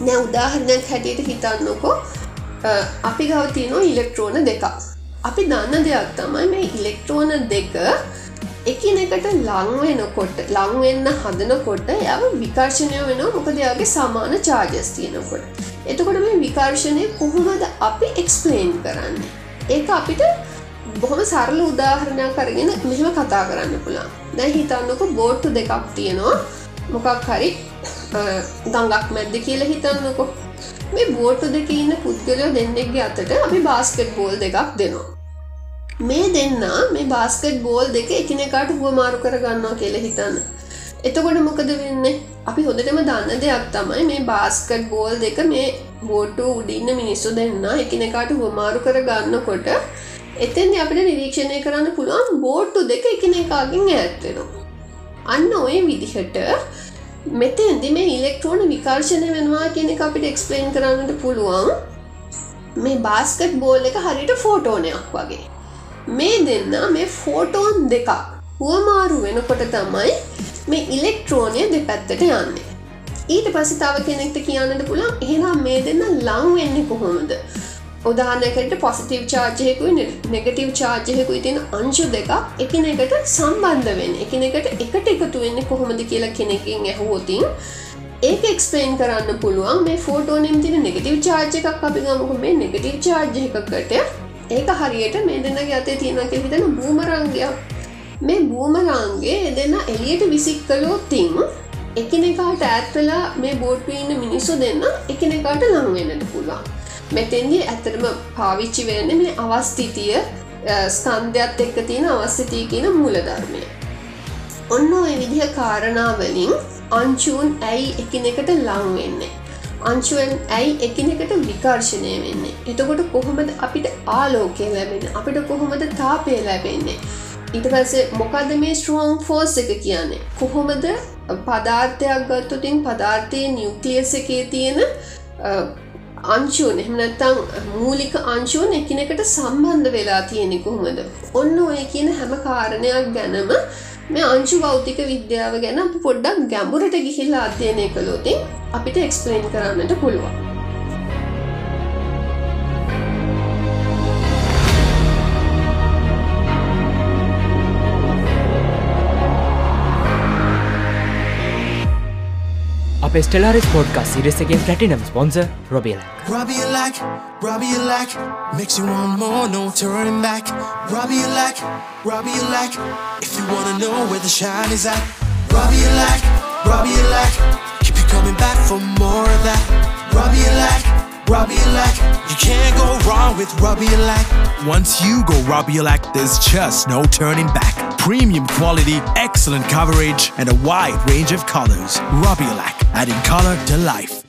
නෑ උදාහරණයක් හැටියට හිතන්නකො අපි ගවතිනෝ ඉලෙක්ට්‍රෝන දෙක අපි දන්න දෙයක් තමයි මේ ඉලෙක්ට්‍රෝන දෙක එකිනෙකට ලංවෙනකොට ලංවෙන්න හදනකොට යව විකර්ශණය වෙන මොකදයාගේ සමාන චාර්ජස් තියෙනකොට. එතකොට මේ විකර්ශණය කොහොමද අපි එක්ස්පලේන් කරන්න? ඒක අපිට බොහොම සරල උදාහරණයක් කරගෙන මෙහෙම කතා කරන්න පුළා දැ හිතන්නක බෝට්ටු දෙකක් තියෙනවා. මොකක් හරි ගංගක් මැද්ද කියල හිතන්නකො. මේ බෝට්ටු දෙක ඉන්න පුද්ගලයෝ දෙන්නෙක්ගේ අතට අපි බාස්කට් බෝල් දෙකක් දෙනවා. මේ දෙන්න මේ බාස්කට් බෝල් දෙක එකනෙකාට හුවමාරු කරගන්නවා කියල හිතන්න. එතකොට මොකද වෙන්න? අපි හොඳටම දන්න දෙයක් තමයි මේ බාස්කට් බෝල් දෙක මේ බෝට්ටු උඩින්න මිනිස්සු දෙන්න එකනෙකාට හුවමාරු කර ගන්නකොට එතෙන්ද අපිට නිරීක්ෂණය කරන්න පුළුවන් බෝට්ටු දෙක එකන එකකින් ඇත්වෙනවා. අන්න ඔය විදිහට මෙතෙන්දි මේ ඉලෙක්ට්‍රෝන විකර්ශණය වෙනවා කියන එක අපිට එක්ස්පලේන් කරන්නට පුළුවන් මේ බාස්කට් බෝල් එක හරිට ෆෝටෝනයක් වගේ. මේ දෙන්න මේ ෆෝටෝන් දෙකක් හුවමාරු වෙනකොට තමයි මේ ඉලෙක්ට්‍රෝනය දෙපැත්තට යන්නේ. ඊට පසිතාව කෙනෙක්ට කියන්නට පුළන් එහෙනම් මේ දෙන්න ලං වෙන්නේ කොහොමද. උදාහනකට පොසිටව් චාර්ජයකුයි නෙගටව් චාර්ජයකුයි තින අංශු දෙක එකනෙකට සම්බන්ධ වෙන් එකනෙකට එකට එකතු වෙන්න කොහොමද කියලා කෙනෙකින් ඇහෝතින් ඒක එක්ස්පේන් කරන්න පුළුවන්. මේ ෆෝටෝනම් තින නෙගටව් චාර්ජ එකක් අපි ගමක. මේ නෙගටව් චාර්ජ එකකට ඒක හරියට මේ දෙන්නගේ අතේ තියෙනක හිතන බූමරංගයක් මේ බූමරංගේ දෙන්න එලියට විසික් කලෝතින් එකනෙකාට ඇත්වලා මේ බෝට්වන්න මිනිස්සු දෙන්න එකනෙකාට ලංවෙන්නට පුළුවන්. මෙතෙන්දී ඇතරම පාවිච්චි වෙන්න මේ අවස්ථිතිය ස්කන්ධයක්ත් එක්ක තියෙන අවස්ථතිය කියන මූලධර්මය. ඔන්න ඔය විදිහ කාරණාවලින් අංචූන් ඇයි එකිනෙකට ලංවෙන්නේ. අංශුවෙන් ඇයි එකිනෙකට විකර්ශණය වෙන්නේ එතකොට කොහොමද අපිට ආලෝකය ලැබෙන අපිට කොහොමද තාපය ලැබෙන්නේ ඊට පස්සේ මොකද මේ ස්ට්‍රෝන් ෆෝස් එක කියන්නේ කොහොමද පදාර්ථයක් ගත්තතින් පදාර්ථය නිියවක්ලියස එකේ තියෙන අංශුවන් එහමනැත්තං මූලික අංශුවන් එකිනෙකට සම්බන්ධ වෙලා තියෙනෙ කොහොමද? ඔන්න ඔය කියන හැම කාරණයක් ගැනම මේ අංශු භෞතික විද්‍යාව ගැන අප පොඩ්ඩක් ගැඹුරට ගිහිල්ලා අධ්‍යයනය කළෝතින් අපිට එක්ස්පලේන් කරන්නට පුළුවන්. අපේ ස්ටලාරිස් පෝඩ්කා සිරෙසකෙන් ප්‍රටිනම් ස්පොන්ස රොබියල රබියලක් රබියලක් මික්ෂවන් මෝනෝ ටරන්බක් රබියලක් රබියලක් if you wanna know where the shine is at රබියලක් රබියලක් keep you coming back for more of that රබියලක් Rubielac. You can't go wrong with Rubielac. Once you go Rubielac, there's just no turning back. Premium quality, excellent coverage, and a wide range of colors. Like, adding color to life.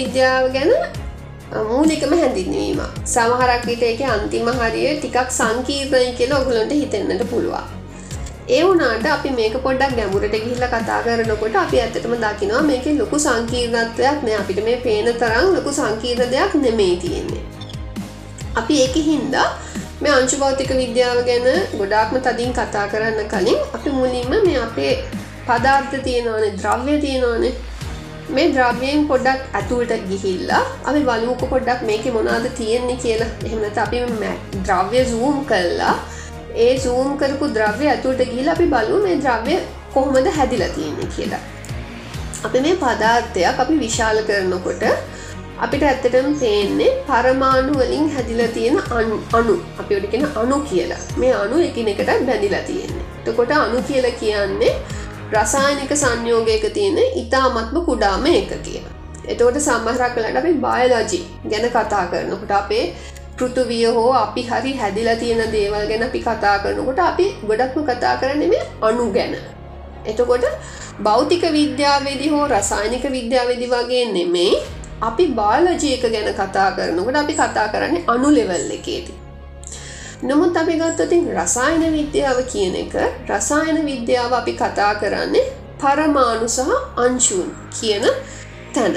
විද්‍යාව ගැන මූලිකම හැඳින්වීම. සමහරක් විට එක අන්තිම හරිය ටිකක් සංකීර්ණය කියලා ඔගුලන්ට හිතෙන්න්නට පුළුවන්. ඒ වුනාට අපි මේක පොඩ්ඩක් ගැමුරට ගිහිල්ල කතා කරනකොට අපි ඇත්තටම දකිනවා මේක ලොකු සංකීර්ණත්වයක් නෑ. අපිට මේ පේන තරම් ලොකු සංකීර්ණ දෙයක් නෙමෙයි තියෙන්නේ. අපි ඒක හින්දා මේ අංශුභෞතික විද්‍යාව ගැන ගොඩාක්ම තදින් කතා කරන්න කලින් අපි මුලින්ම මේ අපේ පදාර්ථ තියෙනවානේ ද්‍රව්‍ය තියෙනවානේ. මේ ද්‍රව්‍යයෙන් පොඩ්ඩක් ඇතුළට ගිහිල්ලා අපි බලමුක පොඩ්ඩක් මේක මොනාද තියෙන්නේ කියලා. එහෙමනත අපි ද්‍රව්‍ය සූම් කල්ලා ඒ සූම් කරපු ද්‍රව්‍ය ඇතුළට ගිහිල අපි බලු මේ ද්‍රව්‍ය කොහොමද හැදිලා තියෙන්නේ කියලා. අපි මේ පදාර්ථයක් අපි විශාල කරනකොට අපිට ඇත්තටම පේන්නේ පරමාණු වලින් හැදිලා තියෙන අනු අපි ඔඩිකෙන අනු කියලා. මේ අනු එකිනෙකට බැඳිලා තියෙන්නේ. තකොට අනු කියලා කියන්නේ රසායනික සංයෝගයක තියෙන ඉතාමත්ම කුඩාම එක කියන. එතකොට සම්මහරක් කලට අපි බයලජි ගැන කතා කරනකොට අපේ පෘතුවිය හෝ අපි හරි හැදිලා තියෙන දේවල් ගැන අපි කතා කරනකොට අපි ගොඩක්ම කතා කරන මේ අනු ගැන. එතකොට භෞතික විද්‍යාවේදි හෝ රසායනික විද්‍යාවේදි වගේ නෙමෙයි අපි බාලජයක ගැන කතා කරනකට අපි කතා කරන්නේ අනු ලෙවල් එකේදී. නමුත් අපි ගත්තතින් රසායන විද්‍යාව කියන එක රසායන විද්‍යාව අපි කතා කරන්නේ පරමාණු සහ අංශූන් කියන තැන.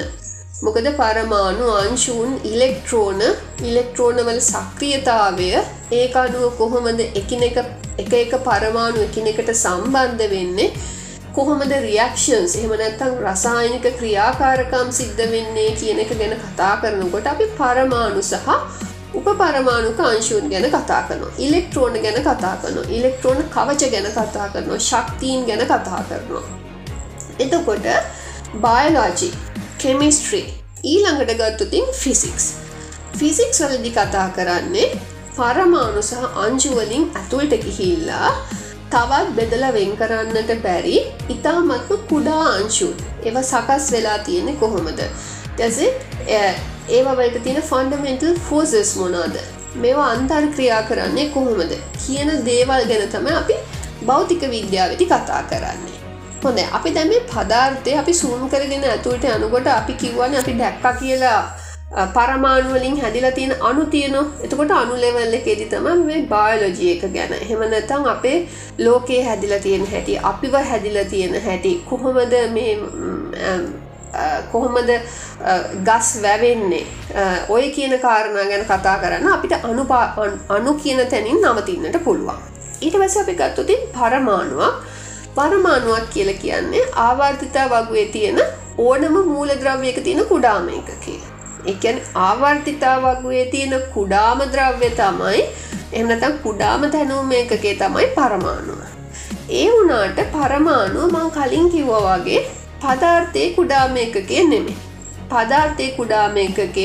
මොකද පරමාණු අංශූන් ඉලෙක්ට්‍රෝන ඉලෙක්ට්‍රෝනවල සක්‍රියතාවය ඒ අනුව කොහොමද එකිනෙක එක එක පරමාණු එකිනෙකට සම්බන්ධ වෙන්නේ කොහොමද රියක්ෂන්ස් එහෙමනැත්තං රසායනික ක්‍රියාකාරකම් සිද්ධ වෙන්නේ කියන එක ගැන කතා කරනකොට අපි පරමාණු සහ උප පරමාණුක අංශූන් ගැන කතා කරනවා. ඉලෙක්ට්‍රෝන ගැන කතා කරනවා. ඉලෙක්ට්‍රෝන කවච ගැන කතා කරනවා. ශක්තිීන් ගැන කතා කරනවා. එතකොට බයලෝජි කෙමිස්ට්‍රී ඊළඟට ගත්තුතින් ෆිසික්ස්. ෆිසික්ස් වලදි කතා කරන්නේ පරමාණු සහ අංජුවලින් ඇතුළට ගිහිල්ලා තවත් බෙදල වෙන් කරන්නට බැරි ඉතාමත්ම කුඩා අංශුන්. ඒව සකස් වෙලා තියෙනෙ කොහොමද? දැසේ ඒවලට තියෙන ෆන්ඩමෙන්ටල් ෆෝසස් මොනාද මේවා අන්තර් ක්‍රියා කරන්නේ කොහොමද? කියන දේවල් ගැන තම අපි භෞතික විද්‍යාවටි කතා කරන්නේ. හොඳ අපි දැම පදාර්ථය අපි සූම් කරගෙන ඇතුළට යනකොට අපි කිව්වන අපි දැක්ක කියලා පරමාණුවලින් හැදිලා තියෙන අනු තියනවා. එතකොට අනුලෙවල්ල එකෙදි තම මේ බායලෝජිය එක ගැන. හෙමනැතං අපේ ලෝකයේ හැදිලා තියෙන හැටි අපිව හැදිලා තියෙන හැටි කොහොමද මේ කොහොමද ගස් වැවෙන්නේ? ඔය කියන කාරණා ගැන කතා කරන්න අපිට අනුපා අනු කියන තැනින් නවතින්නට පුළුවන්. ඊට වැස අපි ගත්තුතින් පරමාණුවක්. පරමාණුවක් කියල කියන්නේ ආවර්තිතා වගේ තියෙන ඕනම මූලද්‍රව්යක තියෙන කුඩාම එක කිය එකන් ආවර්තිතා වගේ තියෙන කුඩාම ද්‍රව්‍ය තමයි එමනතම් කුඩාම තැනුම එකකේ තමයි පරමාණුව. ඒ වුනාට පරමාණුව මං කලින් කිව්ව වගේ පදාර්ථය කුඩාම එකකේ නෙමේ පදාර්ථය කුඩාම එකකය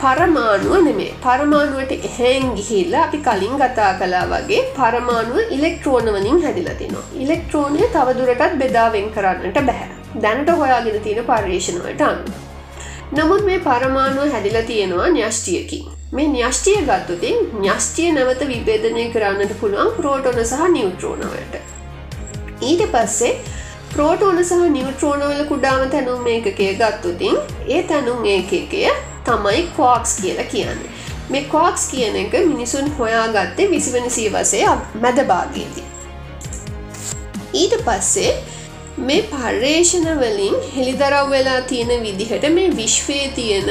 පරමාණුව නෙමේ පරමාණුවට එහෙන් ගිහිල්ල අපි කලින් කතා කලා වගේ පරමාණුව ඉලෙක්ට්‍රෝන වලින් හැදිලතිනවා ඉලෙක්ට්‍රෝනය තවදුරටත් බෙදාවෙන් කරන්නට බැහැ දැනට හොයාගෙන තියෙන පර්යේෂණවට අන්න නමුත් මේ පරමාණුව හැදිල තියෙනවා න්‍යෂ්ටියකින්. මේ න්‍යෂ්ටිය ගත්තුතින් න්‍යෂ්ටිය නැවත විබේධනය කරන්නට පුළුවන් ප්‍රෝටෝන සහ නිියවට්‍රෝනවලට ඊට පස්සේ ප්‍රෝටෝන සහ නිියවට්‍රෝනවල කුඩාම තැනුම් මේකකය ගත්තුතින් ඒ තැනුම් ඒකකය තමයි කෝක්ස් කියලා කියන්නේ. මේ කෝක්ස් කියන එක මිනිසුන් හොයාගත්තේ විසිවන සීවසය මැදභාගයේදී. ඊට පස්සේ මේ පර්යේෂණ වලින් හෙළිදරව් වෙලා තියෙන විදිහට මේ විශ්වයේ තියෙන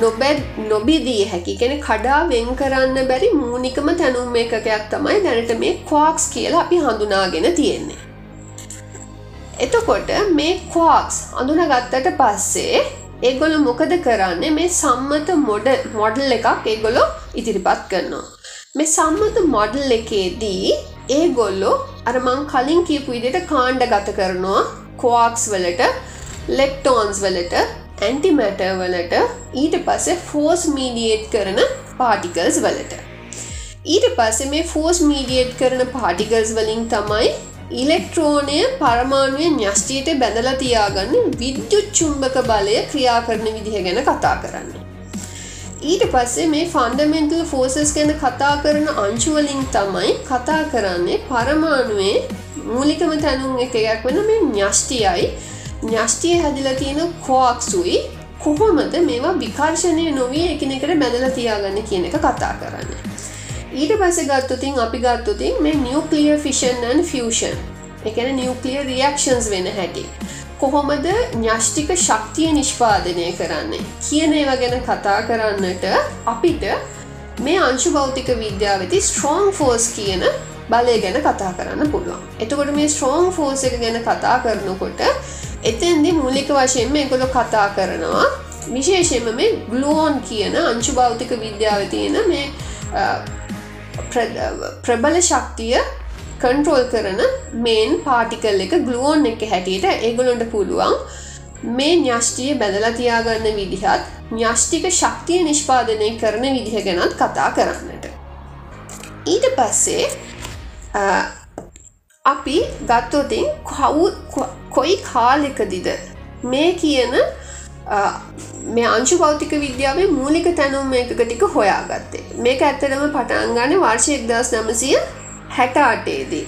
නොබැද් නොබිදී හැකි කෙන කඩා වෙන් කරන්න බැරි මූනිකම තැනුම් එකකයක් තමයි දැනට මේ කෝක්ස් කියලා අපි හඳුනාගෙන තියෙන්නේ. එතකොට මේ කෝක්ස් අඳුනගත්තට පස්සේ ඒගොලු මොකද කරන්නේ මේ සම්මත මොඩ මොඩල් එකක් ඒගොලො ඉදිරිපත් කරනවා. මේ සම්මත මොඩල් එකේදී ඒගොල්ලෝ අරමං කලින් කියපු විදිට කාණ්ඩ ගත කරනවා කෝක්ස් වලට ලෙක්ටෝන්ස් වලට ඇන්ටිමැට වලට ඊට පස්සේ ෆෝස් මීඩියේට් කරන පාටිකල්ස් වලට. ඊට පස්සේ මේ ෆෝස් මීඩියේට් කරන පාටිකල්ස් වලින් තමයි ඉලෙක්ට්‍රෝනය පරමාණුවෙන් න්‍යෂ්ටියට බැඳල තියාගන්න විද්‍යුත් චුම්භක බලය ක්‍රියා කරන විදිහ ගැන කතා කරන්න. ඊට පස්සේ මේ ෆන්ඩමෙන්ටල් ෆෝසස් ගැන කතා කරන අංශුවලින් තමයි කතා කරන්නේ පරමාණුවේ මූලිකම තැනුම් එකයක් වන මේ න්‍යෂ්ටියයි න්‍යෂ්ටිය හැදිල තියෙන කෝක්සුයි කොහොමද මේවා විකර්ශණය නොවී එකනෙකට බැඳල තියාගන්න කියන එක කතා කරන්න. ඊට පස ගත්තුතින් අපි ගත්තුතින් මේ නිියක්ලිය ෆිෂන්න් ෆෂන් එකන නිියක්ලිය රියක්ෂන්ස් වෙන හැටි. කොහොමද ඥෂ්ටික ශක්තිය නිෂ්පාදනය කරන්නේ? කියන ඒවා ගැන කතා කරන්නට අපිට මේ අංශු භෞතික විද්‍යාවති ස්ට්‍රෝං ෆෝස් කියන බලය ගැන කතා කරන්න පුළුවන්. එතකොට මේ ස්ට්‍රෝං ෆෝස එක ගැන කතා කරනකොට එතන්දි මූලික වශයෙන්ම එකොළො කතා කරනවා. විශේෂෙන්ම මේ ගලෝන් කියන අංශු භෞතික විද්‍යාව තියෙන මේ ප්‍රබල ශක්තිය කන්ට්‍රෝල් කරන මේන් පාටිකල් එක ගලුවෝන් එක හැටියට ඒගොලොන්ට පුළුවන් මේ න්‍යෂ්ටිය බැදලා තියාගන්න විදිහත් න්‍යෂ්ටික ශක්තිය නිෂ්පාදනය කරන විදිහ ගැනත් කතා කරන්නට. ඊට පස්සේ අපි ගත්තෝතින් කවු කොයි කාලෙකදිද මේ කියන මේ අංශු භෞතික විද්‍යාවේ මූලික තැනුම් මේකක ටික හොයාගත්තේ මේක ඇත්තටම පටන්ගන්න වර්ෂයක් දස් නමසය හැටාටේදී.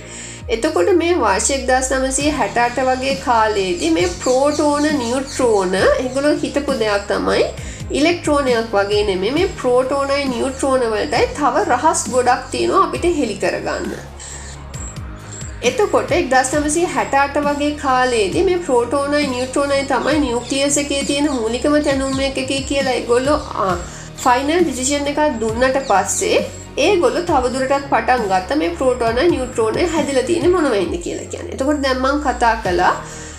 එතකොට මේ වාර්ෂයක් දස් නමසය හැටාට වගේ කාලයේදී මේ ප්‍රෝටෝන නිියුට්‍රෝන එගුලො හිතපු දෙයක් තමයි ඉලෙක්ට්‍රෝනයක් වගේ නෙමේ මේ ප්‍රෝටෝනයි නිියුට්‍රෝනවලටයි තව රහස් ගොඩක් තියෙනවා අපිට හෙළි කරගන්න. එතකොට එක් දස් නමසි හැටාට වගේ කාලේදී මේ ප්‍රෝටෝනයි නිියුට්‍රෝනයි තමයි නිියුක්ලියස එකේ තියෙන මූලිකම තැනුම් එක කියලා ගොල්ලො ෆයිනල් ඩිසිෂන් එක දුන්නට පස්සේ ඒ ගොල්ල තවදුරටත් පටන් ගත්ත මේ ප්‍රෝටෝන නිියුට්‍රෝනය හැදිල තියෙන මොනවයින්න කියලා කියන එතකොට දැම්මන් කතා කලා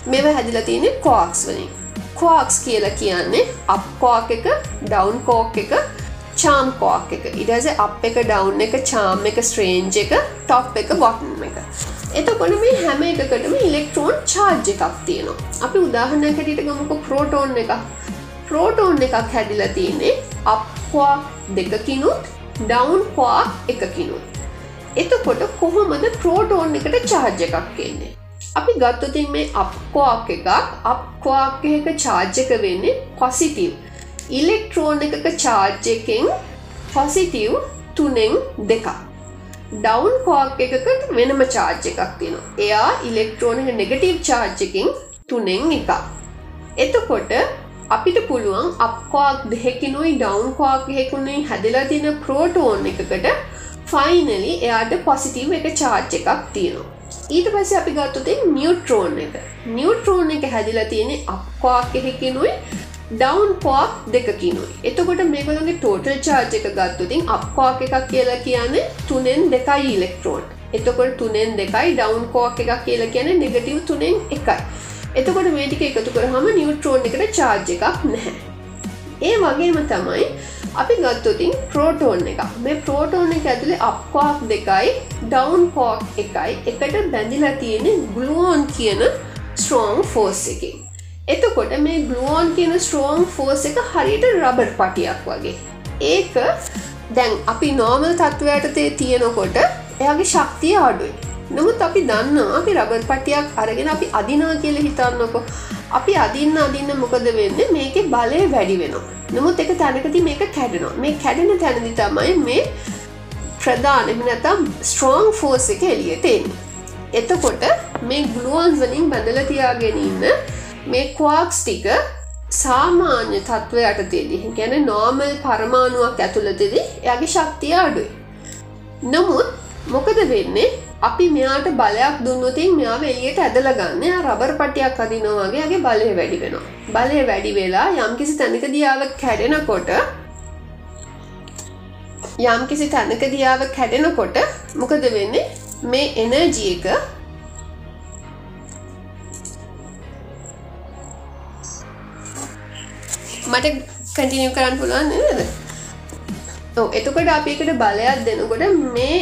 මෙව හැදිල තියෙන කෝක්ස් වලින්. කෝක්ස් කියලා කියන්නේ අප්කෝක් එක ඩවන්් කෝක් එක චාම් කෝක් එක. ඉඩස අප එක ඩවන්් එක චාම් එක ස්ට්‍රේන්ජ් එක ටොප් එක බොටන් එක. එතකොට මේ හැම එකකටම ඉලෙක්ට්‍රෝන් චාර්ජ් එකක් තියෙනවා. අපි උදාහරණ හැටියට ගමුක ප්‍රෝටෝන් එක ප්‍රෝටෝන් එකක් හැදිලා තියන්නේ අප්වා දෙකකිනුත් ඩවන්් පවා එකකිනුත්. එතකොට කොහොමද ප්‍රෝටෝන් එකට චාර්ජ එකක් කියන්නේ අපි ගත්තතින් මේ අප්කවාක් එකක් අප්කවාක් එක චාර්ජක වෙන්නේ පොසිටව් ඉලෙක්ට්‍රෝන් එකක චාර්ජ එකෙන් පොසිටව් තුනෙන් දෙකක්. ඩවන්් කෝක් එකකට වෙනම චාර්ජ් එකක් තියෙනවා. එයා ඉලෙක්ට්‍රෝනික නෙගටීව් චාර්ජකින් තුනෙන් එක එතකොට අපිට පුළුවන් අප්කෝක් දෙහෙකිනුයි ඩවන්් කෝක් හෙකුණේ හැදලා තියෙන ප්‍රෝටෝන් එකකට ෆයිනලි එයාට පොසිටව් එක චාර්ජ් එකක් තියෙනවා. ඊට පස්ස අපි ගත්තුතින් නිියුට්‍රෝන් එක. නිියුට්‍රෝන් එක හැදිලා තියෙන අප්කෝක් එහෙකිනුයි ඩවන් පෝක් දෙකකිනුයි. එතකොට මේගොලගේ ටෝටල් චාර්ජ එක ගත්තුතින් අප්කෝක් එකක් කියලා කියන්නේ තුනෙන් දෙකයි ඉලෙක්ට්‍රෝන් එතකොට තුනෙන් දෙකයි ඩවන් කෝක් එකක් කියලා කියන නෙගටව් තුනෙන් එකයි. එතකොට මේටික එකතු කරහම නිියුට්‍රෝන් එකට චාර්ජ එකක් නැහැ. ඒ වගේම තමයි අපි ගත්තුතින් ප්‍රෝටෝන් එක මේ ප්‍රෝටෝන් එක ඇතුළේ අප්කෝක් දෙකයි ඩවන් කෝක් එකයි. එකට බැඳිලා තියෙන ගලුවෝන් කියන ස්ට්‍රෝන් ෆෝස් එකින් එතකොට මේ ගලුවන් කියන ස්ට්‍රෝන් ෆෝස් එක හරියට රබර් පටියක් වගේ. ඒක දැන් අපි නෝමල් තත්ත්වයට තේ තියෙනකොට එයාගේ ශක්තිය අඩුයි. නමුත් අපි දන්න අපි රබර් පටියක් අරගෙන අපි අදිනා කියල හිතන්නකො. අපි අදින්න අදින්න මොකද වෙන්න? මේක බලය වැඩි වෙනවා. නමුත් එක තැනකති මේක කැඩෙනවා. මේ කැඩෙන තැනදි තමයි මේ ප්‍රධානම නැතම් ස්ට්‍රෝං ෆෝස් එක එලියට එන්නේ. එතකොට මේ ගලුවන් වලින් බැඳල තියාගෙන ඉන්න මේ කවාක්ස් ටික සාමාන්‍ය තත්ත්ව යටතේදී ගැන නෝමල් පරමාණුවක් ඇතුළතෙදී යගේ ශක්තිය අඩුයි. නමුත් මොකද වෙන්නේ? අපි මෙයාට බලයක් දුන්නතින් මෙයාව එලියට ඇදල ගන්න. රබර් පටියක් අදිනවාගේගේ බලය වැඩි වෙනවා. බලය වැඩි වෙලා යම්කිසි තැනක දියාව කැඩෙනකොට යම්කිසි තැනක දියාව කැඩෙනකොට මොකද වෙන්නේ? මේ එනර්ජී මට කටිනිය කරන්න පුළුවන් නේද? එතකොට අපිකට බලයක් දෙනකොට මේ